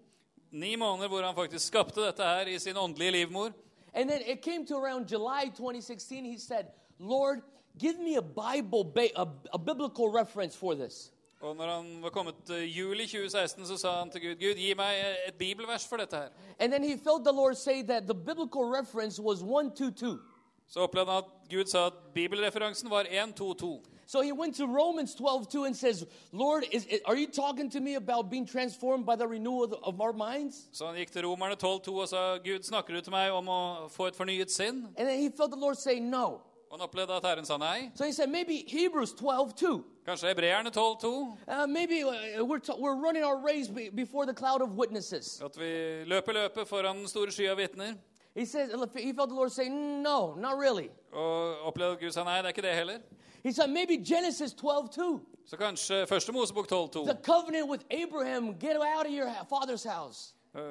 Ni måneder hvor han faktisk skapte dette her i sin åndelige livmor. And then it came to around July 2016. He said, Lord, give me a Bible, ba- a, a biblical reference for this. Og når han var kommet til juli 2016, så sa han til Gud, Gud, gi meg et bibelvers for dette her. And then he felt the Lord say that the biblical reference was 122. Så opplevde han at Gud sa at bibelreferansen var 1, 2, 2. So he went to Romans 12 2 and says, Lord, is, are you talking to me about being transformed by the renewal of, of our minds? Så han gikk til Romerne 12, 2 og sa, Gud, snakker du til meg om å få et fornyet sinn? And then he felt the Lord say no. Han opplevde at Herren sa nei. So he said, maybe Hebrews 12 2. Kanskje Hebreerne 12, 2. Uh, maybe uh, we're, we're running our race before the cloud of witnesses. At vi løper løpet foran den store sky av vitner. He says, he felt the Lord say, no, not really. Og opplevde Gud sa nei, det er ikke det heller. He said, maybe Genesis 12 2. Så kanskje første Mosebok 12, 2. The covenant with Abraham, get out of your father's house. Uh,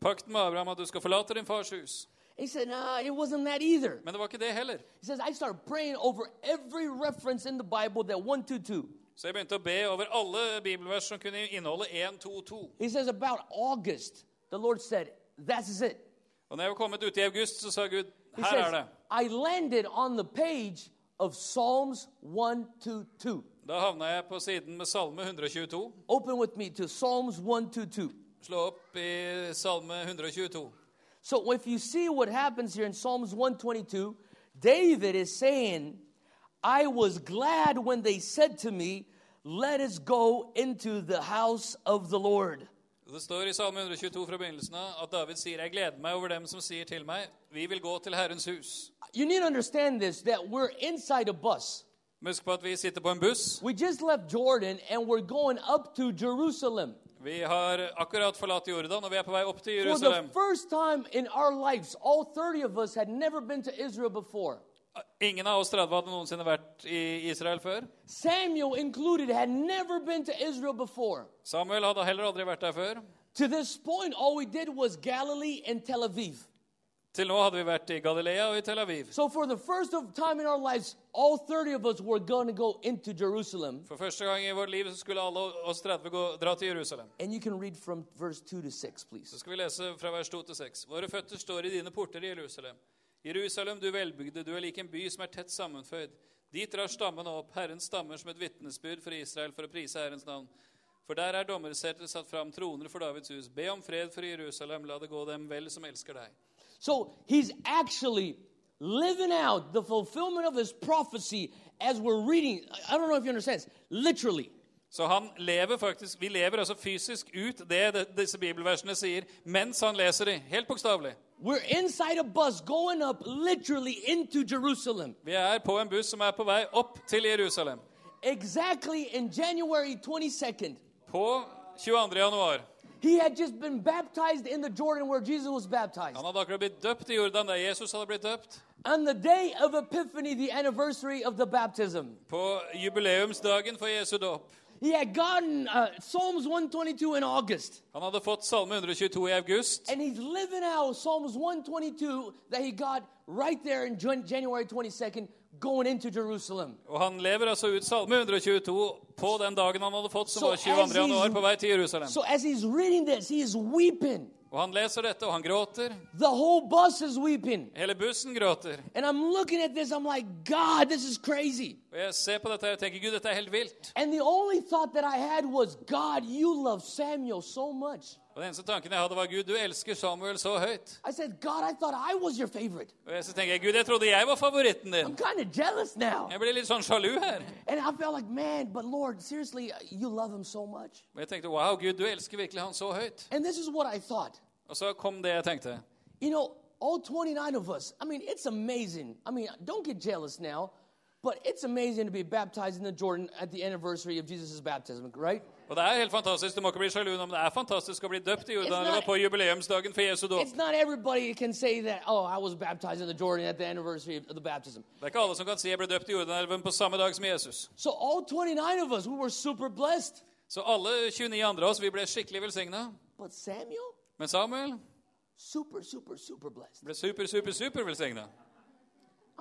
Pakten med Abraham at du skal forlate din fars hus. He said, no, it wasn't that either. Men det var ikke det heller. He says, I started praying over every reference in the Bible that 122. Så jeg begynte å be over alle bibelvers som kunne inneholde 1, 2, 2. He says, about August, the Lord said, that's it. Og når jeg var kommet ut i august, så sa Gud, He says, er det. I landed on the page of Psalms 122. Da havna jeg på siden med Salme 122. Open with me to Psalms 122. Slå opp i Salme 122. So if you see what happens here in Psalms 122, David is saying, I was glad when they said to me, Let us go into the house of the Lord. Det står i Salme 122 fra begynnelsen av at David sier, jeg gleder meg over dem som sier til meg, vi vil gå til Herrens hus. You need to understand this that we're inside a bus. Husk på at vi sitter på en buss. We just left Jordan and we're going up to Jerusalem. Vi har akkurat forlatt Jordan, og vi er på vei opp til For the Jerusalem. first time in our lives, all 30 of us had never been to Israel before. Ingen av oss 30 hadde noensinne vært i Israel før. Samuel included had never been to Israel before. Samuel hadde heller aldri vært der før. To this point, all we did was Galilee and Tel Aviv. Til nå hadde vi vært i Galilea og i Tel Aviv. So for the first of time in our lives, all 30 of us were going to go into Jerusalem. For første gang i vårt liv så skulle alle oss 30 gå, dra til Jerusalem. And you can read from verse 2 to 6, please. Så skal vi lese fra vers 2 til 6. Våre føtter står i dine porter i Jerusalem. Jerusalem, du velbygde, du er lik en by som er tett sammenføyd. Dit drar stammene opp, Herrens stammer som et vitnesbyrd for Israel for å prise Herrens navn. For der er dommersetet satt fram troner for Davids hus. Be om fred for Jerusalem, la det gå dem vel som elsker deg. So he's actually living out the fulfillment of his prophecy as we're reading. I don't know if you understand. this. Literally. Så han lever faktisk, vi lever altså fysisk ut det disse bibelversene sier, mens han leser dem. helt bokstavelig. Vi er på en buss som er på vei opp til Jerusalem. Exactly in January 22nd. På 22. januar. He had just been baptized in the Jordan where Jesus was baptized. Han hadde akkurat blitt døpt i Jordan, der Jesus hadde blitt døpt. On the day of Epiphany, the anniversary of the baptism, På jubileumsdagen for Jesu dåp. he had gotten uh, Psalms 122 in August. Han hadde fått Salme 122 i august, And he's living out Psalms 122 that he got right there in January 22nd going into Jerusalem. og han lever altså ut Salme 122 på den dagen han hadde fått, som Så var 22. as januar, på vei til Jerusalem. So as he's reading this, he is weeping. Og han leser dette, og han gråter. The whole bus is weeping. Hele bussen gråter. And I'm looking at this, I'm like, God, this is crazy. Og jeg ser på dette og tenker, Gud, dette er helt vilt. And the only thought that I had was, God, you love Samuel so much. Og den eneste tanken jeg hadde var, Gud, du elsker Samuel så høyt. I said, God, I thought I was your favorite. Og jeg så jeg, Gud, jeg trodde jeg var favoritten din. I'm kind of jealous now. Jeg ble litt sånn sjalu her. And I felt like, man, but Lord, seriously, you love him so much. Og jeg tenkte, wow, Gud, du elsker virkelig han så høyt. And this is what I thought. Og så kom det jeg tenkte. You know, all 29 of us, I mean, it's amazing. I mean, don't get jealous now, but it's amazing to be baptized in the Jordan at the anniversary of Jesus' baptism, right? Og det er helt fantastisk, du må ikke bli sjalu, men det er fantastisk å bli døpt i Jordan. Not, Det var på jubileumsdagen for Jesu dåp. It's not everybody can say that, oh, I was baptized in the Jordan at the anniversary of the baptism. Det er ikke alle som kan si jeg ble døpt i Jordanelven på samme dag som Jesus. So all 29 of us, we were super blessed. Så alle 29 andre av oss, vi ble skikkelig velsigna. Men Samuel super, super, super blessed. ble super, super, super velsigna.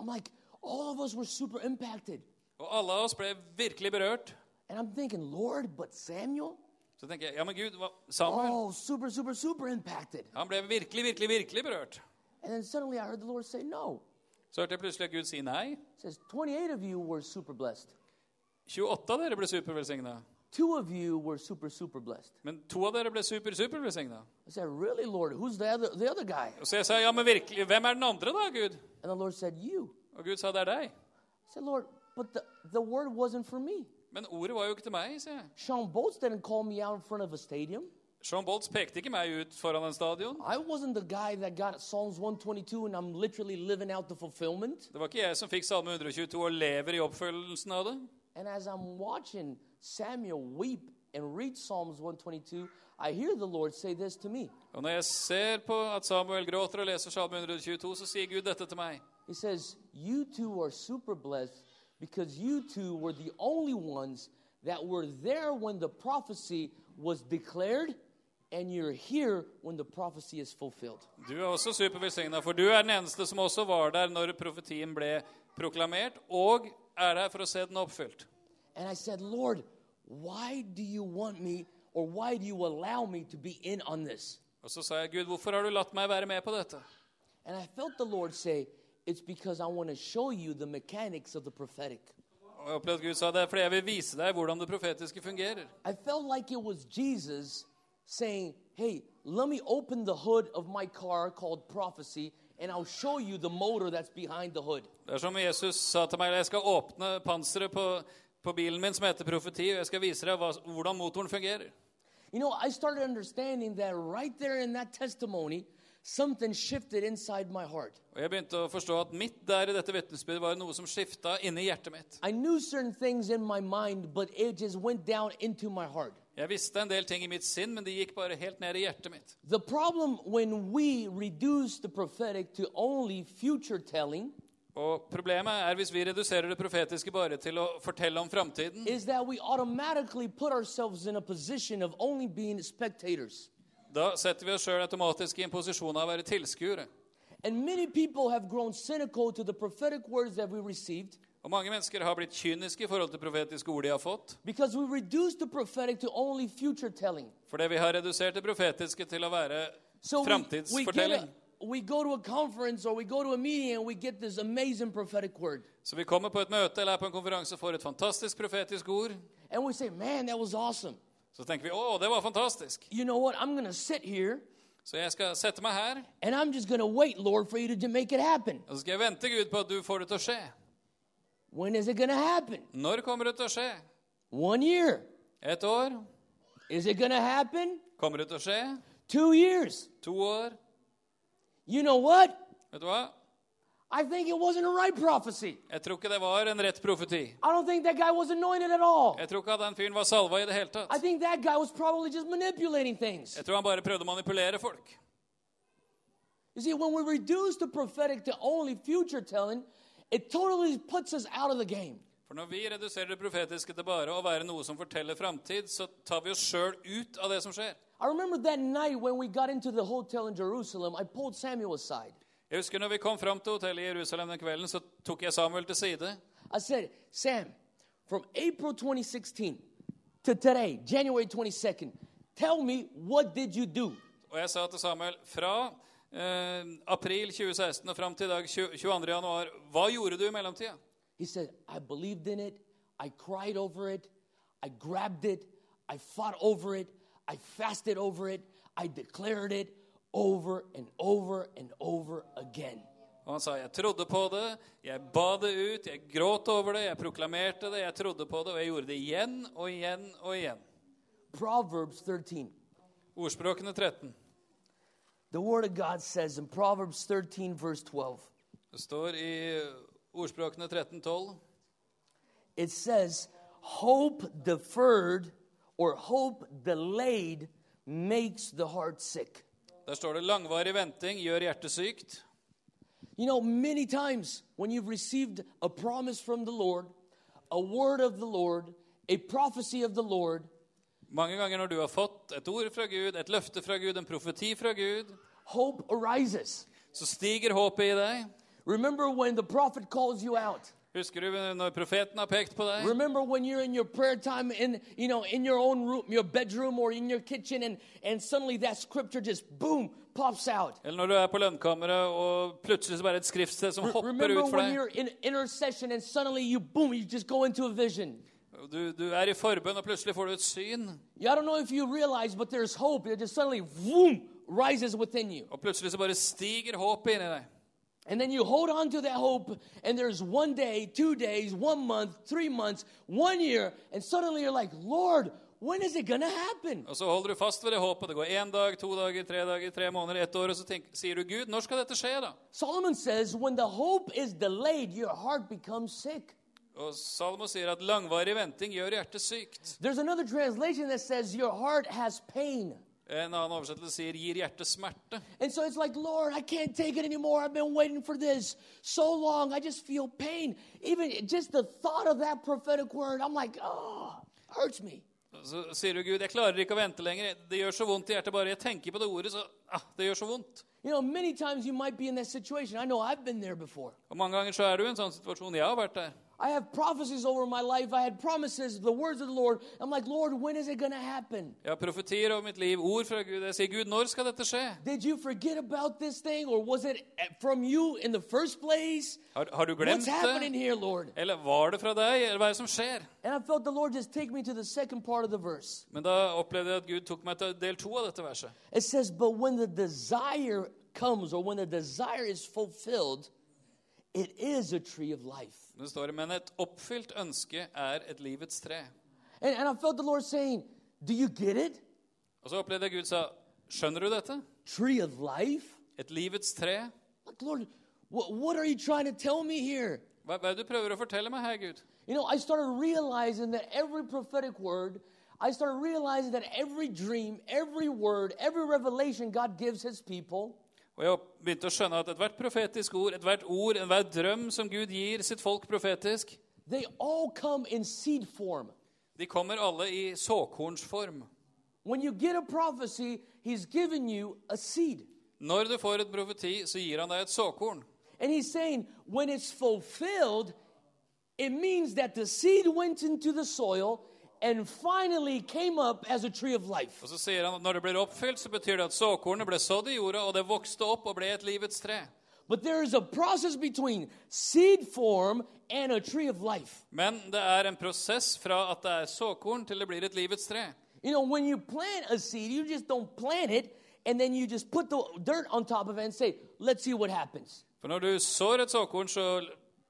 Like, all of us were super impacted. Og alle av oss ble virkelig berørt. And I'm thinking, Lord, but Samuel? Så tenker jeg, ja, men Gud, hva? Samuel, Oh, super, super, super impacted. han ble virkelig, virkelig, virkelig berørt. And then suddenly I heard the Lord say, no. Så hørte jeg plutselig at Gud si nei. It says 28 of you were super blessed. 28 av dere ble supervelsigna. Two of you were super, super blessed. Men to av dere ble super, super. I said, Really, Lord? Who's the other, the other guy? Så jeg sa, ja, men virkelig, hvem er den andre da, Gud? And the Lord said, You. Og Gud sa, det er deg. I said, Lord, but the, the word wasn't for me. Men ordet var jo ikke til meg, sier jeg. Sean Bolts didn't call me out in front of a stadium. Sean Bolts pekte ikke meg ut foran en stadion. I wasn't the guy that got Psalms 122 and I'm literally living out the fulfillment. Det var ikke jeg som fikk Salme 122 og lever i oppfølgelsen av det. And as I'm watching Samuel weep and read Psalms 122, I hear the Lord say this to me. Og når jeg ser på at Samuel gråter og leser Salme 122, så sier Gud dette til meg. He says, You two are super blessed because you two were the only ones that were there when the prophecy was declared, and you're here when the prophecy is fulfilled. Du er også supervelsigna, for du er den eneste som også var der når profetien ble proklamert, og er der for å se den oppfylt. And I said, Lord, why do you want me or why do you allow me to be in on this? Og så sa jeg, Gud, hvorfor har du latt meg være med på dette? And I felt the Lord say, It's because I want to show you the mechanics of the prophetic. Og jeg opplevde at Gud sa det er fordi jeg vil vise deg hvordan det profetiske fungerer. I felt like it was Jesus saying, Hey, let me open the hood of my car called prophecy, and I'll show you the motor that's behind the hood. Det er som Jesus sa til meg, jeg skal åpne panseret på, på bilen min som heter profeti, og jeg skal vise deg hva, hvordan motoren fungerer. You know, I started understanding that right there in that testimony, something shifted inside my heart. Og jeg begynte å forstå at mitt der i dette vitnesbyrdet var noe som skifta inni hjertet mitt. I knew certain things in my mind, but it just went down into my heart. Jeg visste en del ting i mitt sinn, men de gikk bare helt ned i hjertet mitt. The problem when we reduce the prophetic to only future telling Og problemet er hvis vi reduserer det profetiske bare til å fortelle om framtiden, is that we automatically put ourselves in a position of only being spectators. Da setter vi oss sjøl automatisk i en posisjon av å være tilskuere. And many people have grown cynical to the prophetic words that we received Og mange mennesker har blitt kyniske i forhold til profetiske ord de har fått, fordi vi har redusert det profetiske til å være So framtidsfortelling. we go to a conference or we go to a meeting and we get this amazing prophetic word. Så vi kommer på et møte eller er på en konferanse og får et fantastisk profetisk ord. And we say, man, that was awesome. Så tenker vi å, det var fantastisk. You know what? I'm going to sit here Så jeg skal sette meg her, and I'm just going to wait, Lord, for you to j- make it happen. og så skal jeg vente Gud på at du får det til å skje. When is it going to happen? Når kommer det til å skje? One year. Et år? Is it going to happen? Kommer det til å skje? Two years. To år? You know what? Vet du hva? I think it wasn't a right prophecy. Jeg tror ikke det var en rett profeti. I don't think that guy was anointed at all. Jeg tror ikke at den fyren var salva i det hele I think that guy was probably just manipulating things. Jeg tror han bare prøvde å manipulere folk. You see, when we reduce the prophetic to only future telling, it totally puts us out of the game. For når vi reduserer det profetiske til bare å være noe som forteller framtid, så tar vi oss sjøl ut av det som skjer. I remember that night when we got into the hotel in Jerusalem, I pulled Samuel aside. Jeg husker når vi kom fram til hotellet i Jerusalem den kvelden, så tok jeg Samuel til side. I said, Sam, from April 2016 to today, January 22nd, tell me what did you do? Og jeg sa til Samuel fra eh, april 2016 og fram til i dag 20 22. januar, hva gjorde du i mellomtida? He said, I believed in it. I cried over it. I grabbed it. I fought over it. I fasted over it. I declared it over and over and over again. Og han sa jeg trodde på det, jeg ba det ut, jeg gråt over det, jeg proklamerte det, jeg trodde på det, og jeg gjorde det igjen og igjen og igjen. Proverbs 13. Ordspråkene 13. The Word of God says in Proverbs 13, verse 12, Det står i Ordspråkene 13, 12. it says, Hope deferred or hope delayed makes the heart sick. Der står det 'langvarig venting gjør hjertet sykt'. You know, many times when you've received a promise from the Lord, a word of the Lord, a prophecy of the Lord, Mange ganger når du har fått et ord fra Gud, et løfte fra Gud, en profeti fra Gud, hope arises. så stiger håpet i deg. Remember when the prophet calls you out. Husker du når profeten har pekt på deg? Remember when you're in your prayer time in you know in your own room, your bedroom or in your kitchen and and suddenly that scripture just boom pops out. Eller når du er på lønnkammeret, og plutselig så bare et skriftsted som hopper remember ut for when you're in intercession and suddenly you boom you just go into a vision. Du, du er i forbønn, og plutselig får du et syn. Yeah, I don't know if you realize, but there's hope. It just suddenly, boom, rises within you. Og plutselig så bare stiger håpet inni deg. And then you hold on to that hope, and there's one day, two days, one month, three months, one year, and suddenly you're like, Lord, when is it going to happen? Og så holder du fast ved det håpet. Det går én dag, to dager, tre dager, tre måneder, ett år, og så tenk, sier du Gud, når skal dette skje, da? Solomon says, when the hope is delayed, your heart becomes sick. Og Salomo sier at langvarig venting gjør hjertet sykt. There's another translation that says, your heart has pain. En annen oversettelse sier gir hjertet smerte. And so it's like, Lord, I can't take it anymore. I've been waiting for this so long. I just feel pain. Even just the thought of that prophetic word, I'm like, oh, hurts me. Så sier du Gud, jeg klarer ikke å vente lenger. Det gjør så vondt i hjertet bare jeg tenker på det ordet. så ah, det gjør så vondt. You know, many times you might be in that situation. I know I've been there before. Og Mange ganger så er du i en sånn situasjon. Jeg har vært der. I have prophecies over my life. I had promises, the words of the Lord. I'm like, Lord, when is it going to happen? Jeg har profetier over mitt liv, ord fra Gud. Jeg sier, Gud, når skal dette skje? Did you forget about this thing, or was it from you in the first place? Har, har du What's glemt happening det? here, Lord? Eller var det fra deg? Eller hva er det som skjer? And I felt the Lord just take me to the second part of the verse. Men da opplevde jeg at Gud tok meg til del to av dette verset. It says, But when the desire comes, or when the desire is fulfilled, it is a tree of life. Det står men et oppfylt ønske er et livets tre. And, and I felt the Lord saying, Do you get it? Og så opplevde jeg Gud sa, skjønner du dette? Tree of life? Et livets tre? Like, Lord, what, what are you trying to tell me here? Hva, hva er det du prøver å fortelle meg her, Gud? You know, I started realizing that every prophetic word, I started realizing that every dream, every word, every revelation God gives his people, Og jeg begynte å skjønne at ethvert profetisk ord, ethvert ord, enhver drøm som Gud gir sitt folk profetisk, they all come in seed form. de kommer alle i såkornsform. When you get a prophecy, he's given you a seed. Når du får et profeti, så gir han deg et såkorn. And he's saying, when it's fulfilled, it means that the seed went into the soil and finally came up as a tree of life. Og så sier han at når det blir oppfylt, så betyr det at såkornet ble sådd i jorda, og det vokste opp og ble et livets tre. But there is a process between seed form and a tree of life. Men det er en prosess fra at det er såkorn, til det blir et livets tre. You know, when you plant a seed, you just don't plant it and then you just put the dirt on top of it and say, let's see what happens. For når du sår et såkorn, så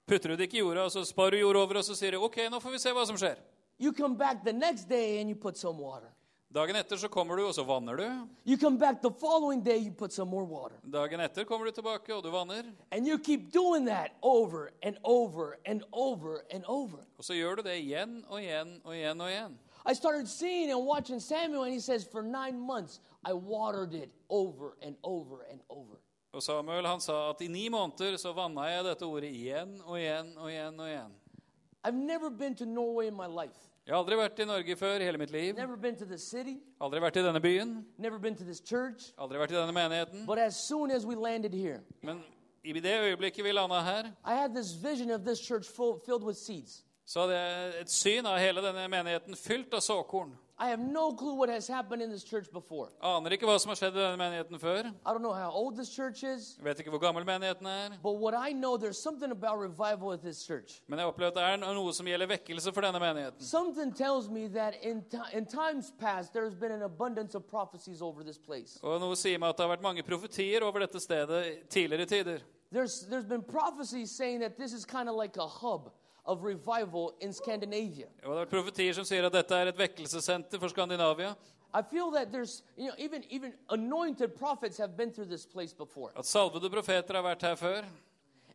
putter du det ikke i jorda, og så sparer du jord over, og så sier du OK, nå får vi se hva som skjer. You come back the next day and you put some water. Dagen etter så kommer du, og så vanner du. You come back the following day, you put some more water. Dagen etter kommer du tilbake, og du vanner. And you keep doing that over and over and over and over. Og så gjør du det igjen og igjen og igjen og igjen. I started seeing and watching Samuel, and he says, For nine months, I watered it over and over and over. Og Samuel han sa at i ni måneder så vanna jeg dette ordet igjen og igjen og igjen og igjen. I've never been to Norway in my life, Jeg har aldri vært i Norge før i hele mitt liv. never been to the city, Aldri vært i denne byen. never been to this church. Aldri vært i denne menigheten. But as soon as we landed here, Men i det øyeblikket vi landa her, I had this vision of this church full, filled with seeds. så hadde jeg et syn av hele denne menigheten fylt av såkorn. I have no clue what has happened in this church before. Aner ikke hva som har skjedd i denne menigheten før. I don't know how old this church is, Vet ikke hvor gammel menigheten er. but what I know, there's something about revival at this church. Men jeg opplever at det er noe som gjelder vekkelse for denne menigheten. Something tells me that in, in times past, there's been an abundance of prophecies over this place. Og noe sier meg at det har vært mange profetier over dette stedet tidligere tider. There's, there's been prophecies saying that this is kind of like a hub of revival in Scandinavia. Og det profetier som sier at dette er et vekkelsessenter for Skandinavia. I feel that there's, you know, even, even anointed prophets have been through this place before. At salvede profeter har vært her før.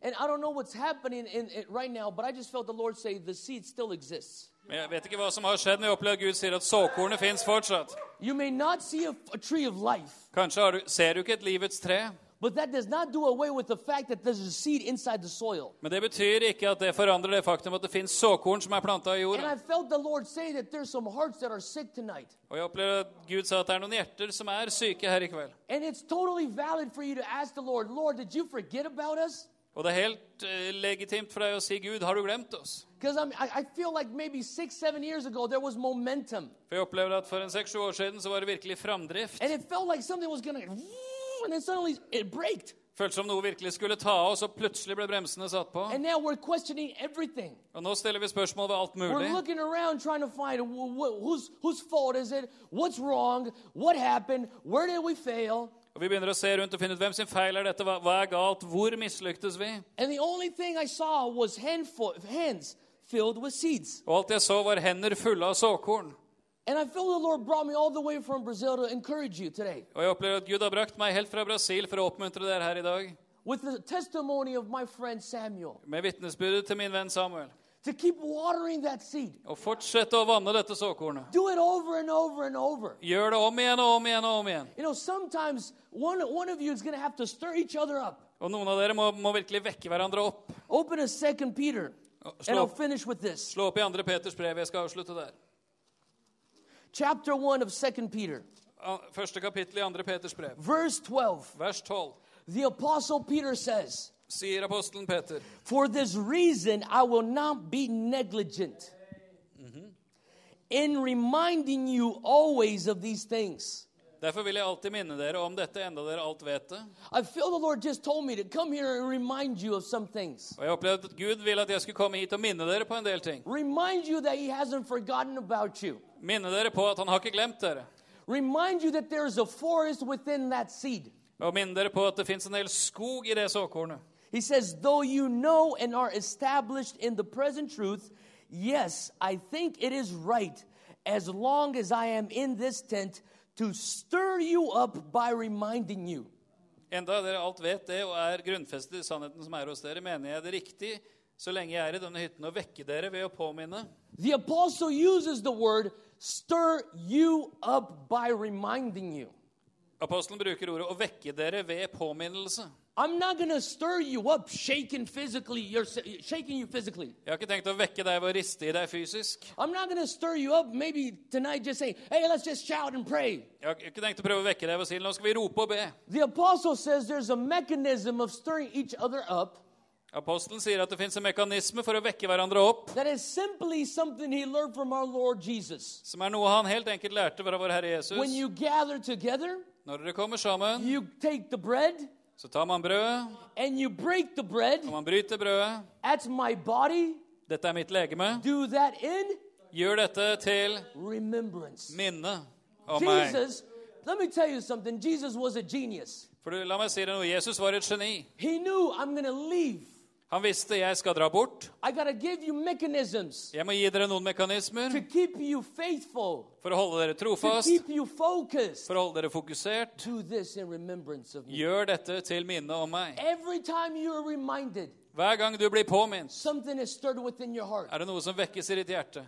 And I don't know what's happening in, in, right now, but I just felt the Lord say the seed still exists. Men jeg vet ikke hva som har skjedd, men jeg opplever Gud sier at såkornet fins fortsatt. You may not see a, a tree of life, Kanskje du, ser du ikke et livets tre, but that does not do away with the fact that there's a seed inside the soil. men det betyr ikke at det forandrer det faktum at det finnes såkorn som er planta i And. I felt the Lord say that there's some hearts that are sick tonight. Og jeg opplever at Gud sa at det er noen hjerter som er syke her i kveld. And it's totally valid for you to ask the Lord, Lord, did you forget about us? Og det er helt eh, legitimt for deg å si, Gud, har du glemt oss? Because I, I feel like maybe six, seven years ago there was momentum. For jeg opplever at for en seks-sju år siden så var det virkelig framdrift. And it felt like something was going to, and then suddenly it braked. Føltes som noe virkelig skulle ta oss, og plutselig ble bremsene satt på. And now we're questioning everything. Og nå stiller vi spørsmål ved alt We're mulig. looking around trying to find wh- wh- whose, whose fault is it? What's wrong? What happened? Where did we fail? Og vi begynner å se rundt og finne ut hvem sin feil er dette, hva, hva er galt, hvor mislyktes vi? And the only thing I saw was handful, hands filled with seeds. Og alt jeg så, var hender fulle av såkorn. And I feel the Lord brought me all the way from Brazil to encourage you today Og jeg opplever at Gud har brakt meg helt fra Brasil for å oppmuntre dere her i dag with the testimony of my friend Samuel med vitnesbyrdet til min venn Samuel. to keep watering that seed. Og fortsette å vanne dette såkornet. Do it over and over and over. Gjør det om igjen og om igjen og om igjen. You know, sometimes one, one of you is going to have to stir each other up. Og noen av dere må, må virkelig vekke hverandre opp. Open a second Peter, Slå, and I'll finish with this. slå opp i 2. Peters brev. Jeg skal avslutte der. Chapter 1 of second Peter, An- Første kapittel i 2. Peters brev, verse 12. vers 12, The apostle Peter says, sier apostelen Peter. For this reason, I will not be negligent mhm. in reminding you always of these things. Derfor vil jeg alltid minne dere om dette, enda dere alt vet det. I feel the Lord just told me to come here and remind you of some things. Og jeg opplevde at Gud ville at jeg skulle komme hit og minne dere på en del ting. Remind you that He hasn't forgotten about you. Minne dere på at han har ikke glemt dere. Remind you that there's a forest within that seed. Og minne dere på at det fins en hel skog i det såkornet. He says, Though you know and are established in the present truth, yes, I think it is right, as long as I am in this tent, to stir you up by reminding you. Enda dere alt vet det og er grunnfestet i sannheten som er hos dere, mener jeg det riktig, så lenge jeg er i denne hytten, å vekke dere ved å påminne. The apostle uses the word stir you up by reminding you. Apostelen bruker ordet 'å vekke dere ved påminnelse'. I'm not gonna stir you up shaking physically, you're shaking you physically. Jeg har ikke tenkt å vekke deg ved å riste i deg fysisk. I'm not gonna stir you up maybe tonight just say, hey, let's just shout and pray. Jeg har ikke tenkt å prøve å vekke deg ved å si 'nå skal vi rope og be'. The apostle says there's a mechanism of stirring each other up Apostelen sier at det fins en mekanisme for å vekke hverandre opp, som er noe han helt enkelt lærte fra vår Herre Jesus. Together, Når dere kommer sammen, bread så tar man brødet, and you break the bread. og man bryter brødet. That's my body. Dette er mitt legeme. Do that in Gjør dette til remembrance. minne om meg. Jesus, let me tell you something. Jesus was a genius. For la meg si deg noe. Jesus var et geni. He knew I'm to leave. Han visste jeg skal dra bort. Jeg må gi dere noen mekanismer faithful, for å holde dere trofast, focused. for å holde dere fokusert. Gjør dette til minne om meg. Reminded, Hver gang du blir påminnet, er det noe som vekkes i ditt hjerte.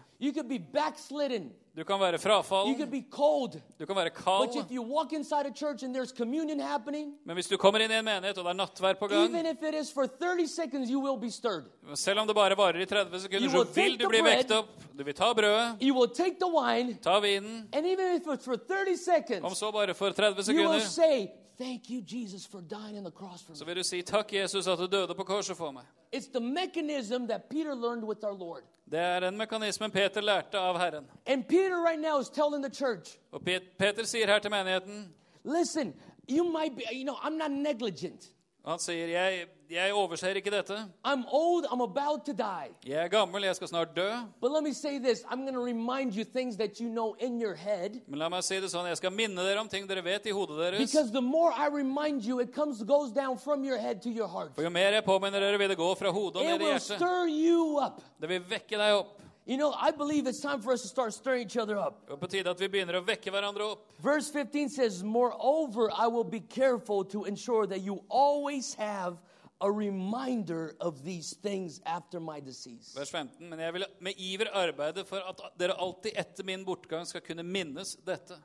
Du kan være You frafallen, be cold. du kan være But kald, if you walk inside a church and there's communion happening, men hvis du kommer inn i en menighet, og det er nattverd på gang, even if it is for 30 seconds, you will be stirred. selv om det bare varer i 30 sekunder, så vil du bli vekt opp. Du vil ta brødet, You will take the wine, ta vinen, and even if it's for 30 om seconds, så bare for 30 you will sekunder, say, Thank you, Jesus, for dying on the cross for så me. vil du si takk, Jesus, at du døde på korset for meg. It's the mechanism that Peter learned with our Lord. Det er den mekanismen Peter lærte av Herren. And Peter right now is telling the church, Og Pet- Peter sier her til menigheten, listen, you might be, you know, I'm not negligent. Han sier, jeg, jeg overser ikke dette. I'm old, I'm about to die. Jeg er gammel, jeg skal snart dø. But let me say this I'm going to remind you things that you know in your head. Men la meg si det sånn, jeg skal minne dere om ting dere vet i hodet deres. Because the more I remind you, it comes goes down from your head to your heart. For jo mer jeg påminner dere, vil det gå fra hodet og ned i will hjertet. stir you up. Det vil vekke deg opp. You know, I believe it's time for us to start stirring each other up. På tide vi begynner. Verse 15 says, Moreover, I will be careful to ensure that you always have a reminder of these things after my decease. Vers 15. Men jeg vil med iver arbeide for at dere alltid etter min bortgang skal kunne minnes dette.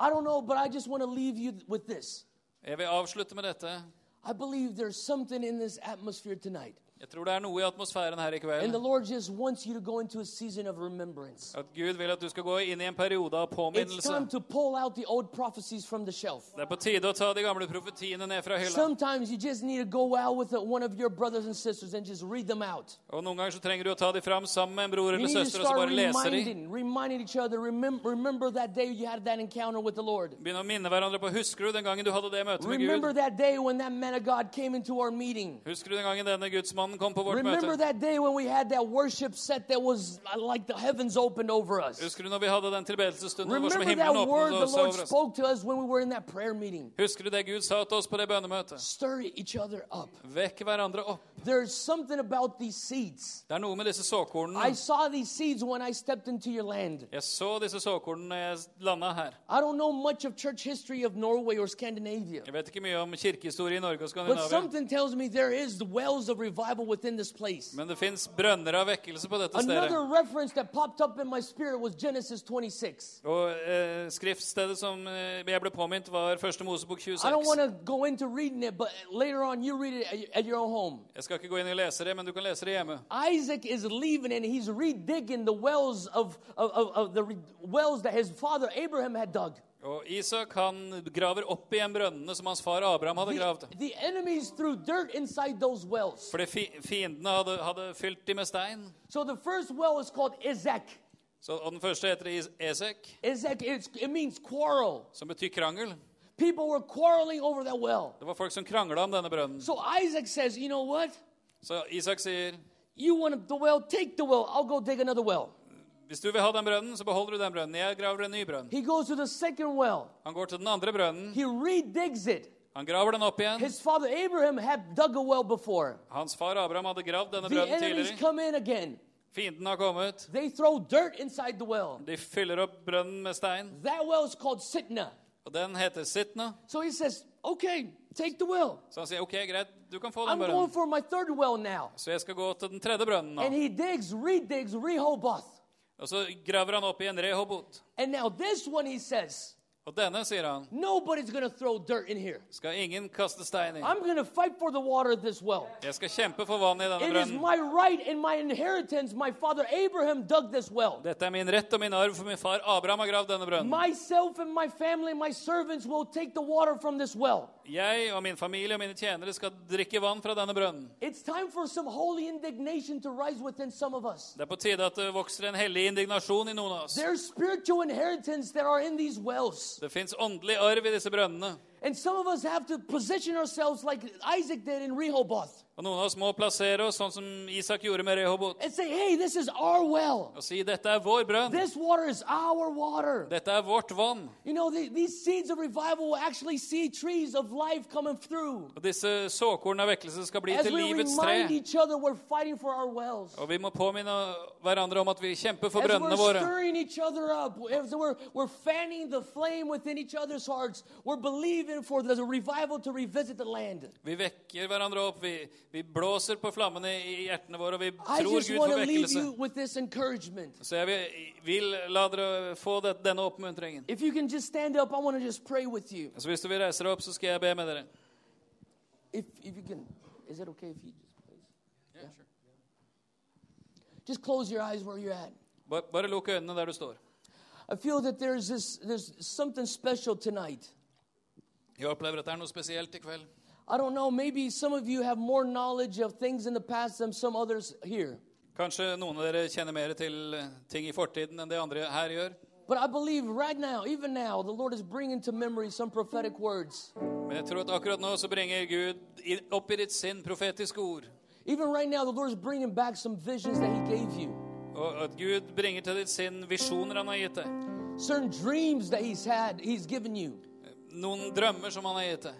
I don't know, but I just want to leave you with this. Med. I believe there's something in this atmosphere tonight. Jeg tror det er noe i atmosfæren her i And the kveld. Lord just wants you to go into a season of remembrance. At Gud vil at du skal gå inn i en periode av It's påminnelse. time to pull out the old prophecies from the shelf. Det er på tide å ta de gamle profetiene ned fra hylla. Sometimes you just need to go out with a, one of your brothers and sisters and just read them out. Og Noen ganger så trenger du å ta de fram sammen med en bror You eller need to søster og så start bare lese de. reminding, reminding each other. Remember, remember that day you had that encounter with the Lord. Begynne å minne hverandre på Husker du den gangen du hadde det møtet med Remember Gud? that day when that man of God came into our meeting. Husker du den gangen denne gudsmannen på vårt Remember møte? that day when we had that worship set that was like the heavens opened over us. Husker du når vi hadde den tilbedelsesstunden? Det som Remember himmelen that word åpnet the Lord over oss. spoke to us when we were in that prayer meeting. Husker du det Gud sa til oss på det bønnemøtet? Stir each other up. Vekk hverandre opp. There's something about these seeds. Det er noe med disse I såkornene. saw these seeds when I stepped into your land. Jeg så disse såkornene når jeg landa her. I don't know much of church history of Norway or Scandinavia. Jeg vet ikke mye om kirkehistorie i Norge og But Skandinavia. something tells me there is the wells of revival within this place. Men det fins brønner av vekkelse på dette stedet. Another reference that popped up in my spirit was Genesis 26. Og eh, skriftstedet som eh, jeg ble påminnet, var første Mosebok I don't want to go into reading it, but later on you read it at- at your own home. Jeg skal ikke gå inn og lese det, men du kan lese det hjemme. Isaac is leaving and he's redigging the wells of, of, of, of the wells that his father Abraham had dug. Og Isak han graver opp igjen brønnene som hans far Abraham hadde gravd. the enemies threw dirt inside those wells. Fordi fi fiendene hadde, hadde fylt de med stein. So the first well is called Isaac. Så, og den første heter Esek, Isaac, it means quarrel. som betyr krangel. People were quarreling over that well. Det var folk som krangla om denne brønnen. So Isaac says, you know what? Så Isak sier, You want the well, take the well. I'll go dig another well. Hvis du vil ha den brønnen, så beholder du den brønnen. Jeg graver en ny brønn. He goes to the second well. Han går til den andre brønnen. He redigs it. Han graver den opp igjen. His father Abraham had dug a well before. Hans far Abraham hadde gravd denne The brønnen enemies tidligere. come in again. Fienden har kommet. They throw dirt inside the well. De fyller opp brønnen med stein. That well is called Sitna. Og den heter Sitna. So he says, okay, take the well. Så han sier OK, greit, du kan få den I'm going brønnen. for my third well now. Så jeg skal gå til den tredje brønnen And nå. he digs, redigs Rehoboth. Og så graver han opp igjen Rehobot. And now this one, he says, Og denne, sier han, nobody's gonna throw dirt in here. skal ingen kaste stein i. I'm going to fight for the water of this well. Jeg skal kjempe for vannet i denne It is brønnen. my right and my inheritance. My father Abraham dug this well. Dette er min rett og min arv, for min far Abraham har gravd denne brønnen. Myself and my family, my servants will take the water from this well. Jeg og min familie og mine tjenere skal drikke vann fra denne brønnen. Det er på tide at det vokser en hellig indignasjon i noen av oss. Det fins åndelig arv i disse brønnene. And some of us have to position ourselves like Isaac did in Rehoboth Og noen av oss må plassere oss sånn som Isak gjorde med Rehobot. and say, hey, this is our well. Og si dette er vår brønn. This water is our water. Dette er vårt vann. You know, the, these seeds of revival will actually see trees of life coming through. Og disse såkornene av vekkelse skal bli As til we livets remind tre. each other we're fighting for our wells. Og vi må påminne hverandre om at vi kjemper for As we're brønnene våre. stirring each other up, as we're, we're fanning the flame within each other's hearts, we're believing for the revival to revisit the land. Vi vekker hverandre opp. Vi, vi blåser på flammene i hjertene våre, og vi tror Gud for vekkelse. Så jeg vil, vil la dere få det, denne oppmuntringen. Up. Så hvis du vil reise deg opp, så skal jeg be med dere. If, if can, okay if just please? Just close your eyes where you're at. Bare, bare lukk øynene der du står. I feel that there's this, there's something special tonight. Jeg opplever at det er noe spesielt i kveld. I don't know, maybe some of you have more knowledge of things in the past than some others here. Kanskje noen av dere kjenner mer til eh, ting i fortiden enn det andre her gjør. But I believe right now, even now, the Lord is bringing to memory some prophetic words. Men jeg tror at akkurat nå så bringer Gud i- opp i ditt sinn profetiske ord. Even right now, the Lord is bringing back some visions that He gave you, Og at Gud bringer til ditt sinn visjoner han har gitt deg. certain dreams that He's had, He's given you. Noen drømmer som han har gitt deg.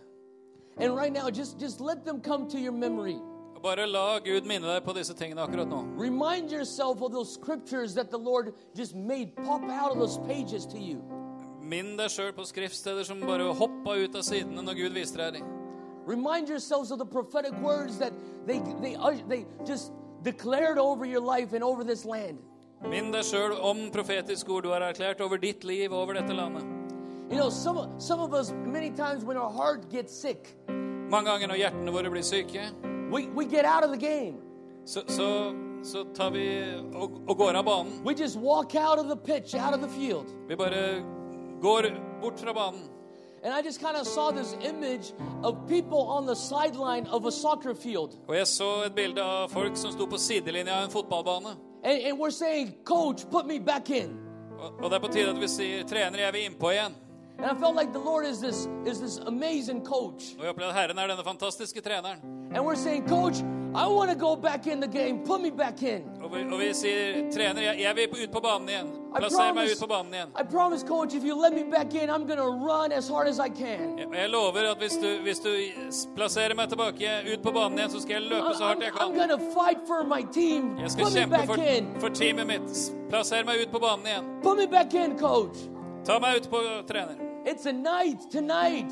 And right now, just, just let them come to your memory. Bare la Gud minne deg på disse tingene akkurat nå. Remind yourself of those scriptures that the Lord just made pop out of those pages to you. Minn deg sjøl på skriftsteder som bare hoppa ut av sidene når Gud viste deg dem. Remind yourselves of the prophetic words that they, they, they just declared over your life and over this land. Minn deg sjøl om profetiske ord du har erklært over ditt liv og over dette landet. You know, some, some of us, many times when our heart gets sick, Mange ganger når hjertene våre blir syke, we, we get out of the game. så, så, så tar vi og, og går av banen. We just walk out of the pitch, out of the field. Vi bare går bort fra banen. And I just kind of saw this image of people on the sideline of a soccer field. Og jeg så et bilde av folk som sto på sidelinja av en fotballbane. And, and we're saying, Coach, put me back in. Og, og det er på tide at vi sier 'trener, jeg vil innpå igjen'. And I felt like the Lord is this, is this amazing coach. Og jeg opplevde at Herren er denne fantastiske treneren. And we're saying, Coach, I want to go back in the game. Put me back in. Og vi, og vi sier 'trener, jeg, jeg vil ut på banen igjen'. I Plasser meg promise, ut på banen igjen. I promise, Coach, if you let me back in, I'm going to run as hard as I can. Jeg, jeg lover at hvis du, hvis du plasserer meg tilbake ut på banen igjen, så skal jeg løpe så I'm, hardt jeg I'm kan. going to fight for my team. Jeg skal Put me kjempe back for, in. for teamet mitt. Plasser meg ut på banen igjen. Put me back in, Coach. Ta meg ut på trener. It's a night tonight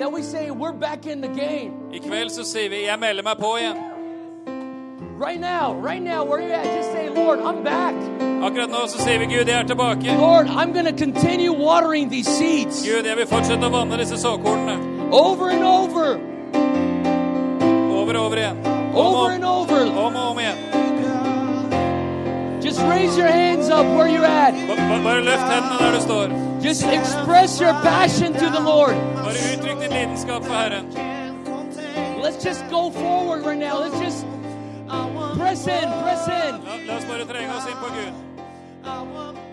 that we say we're back in the game. I kveld så sier vi 'jeg melder meg på igjen'. Right now, right now, where you at, just say, Lord, I'm back. Akkurat nå så sier vi 'Gud, jeg er tilbake'. Lord, I'm going to continue watering these seeds Gud, jeg vil fortsette å vanne disse såkornene. over and over, Over og over igjen. Om over and over. om, og om igjen. Just raise your hands up where you're at. Ba- ba- Bare løft hendene der du står. Just express your passion to the Lord. Bare uttrykk din lidenskap for Herren. Let's just go forward right now. Let's just press in, press in. La, la oss bare trenge oss inn på Gud. I want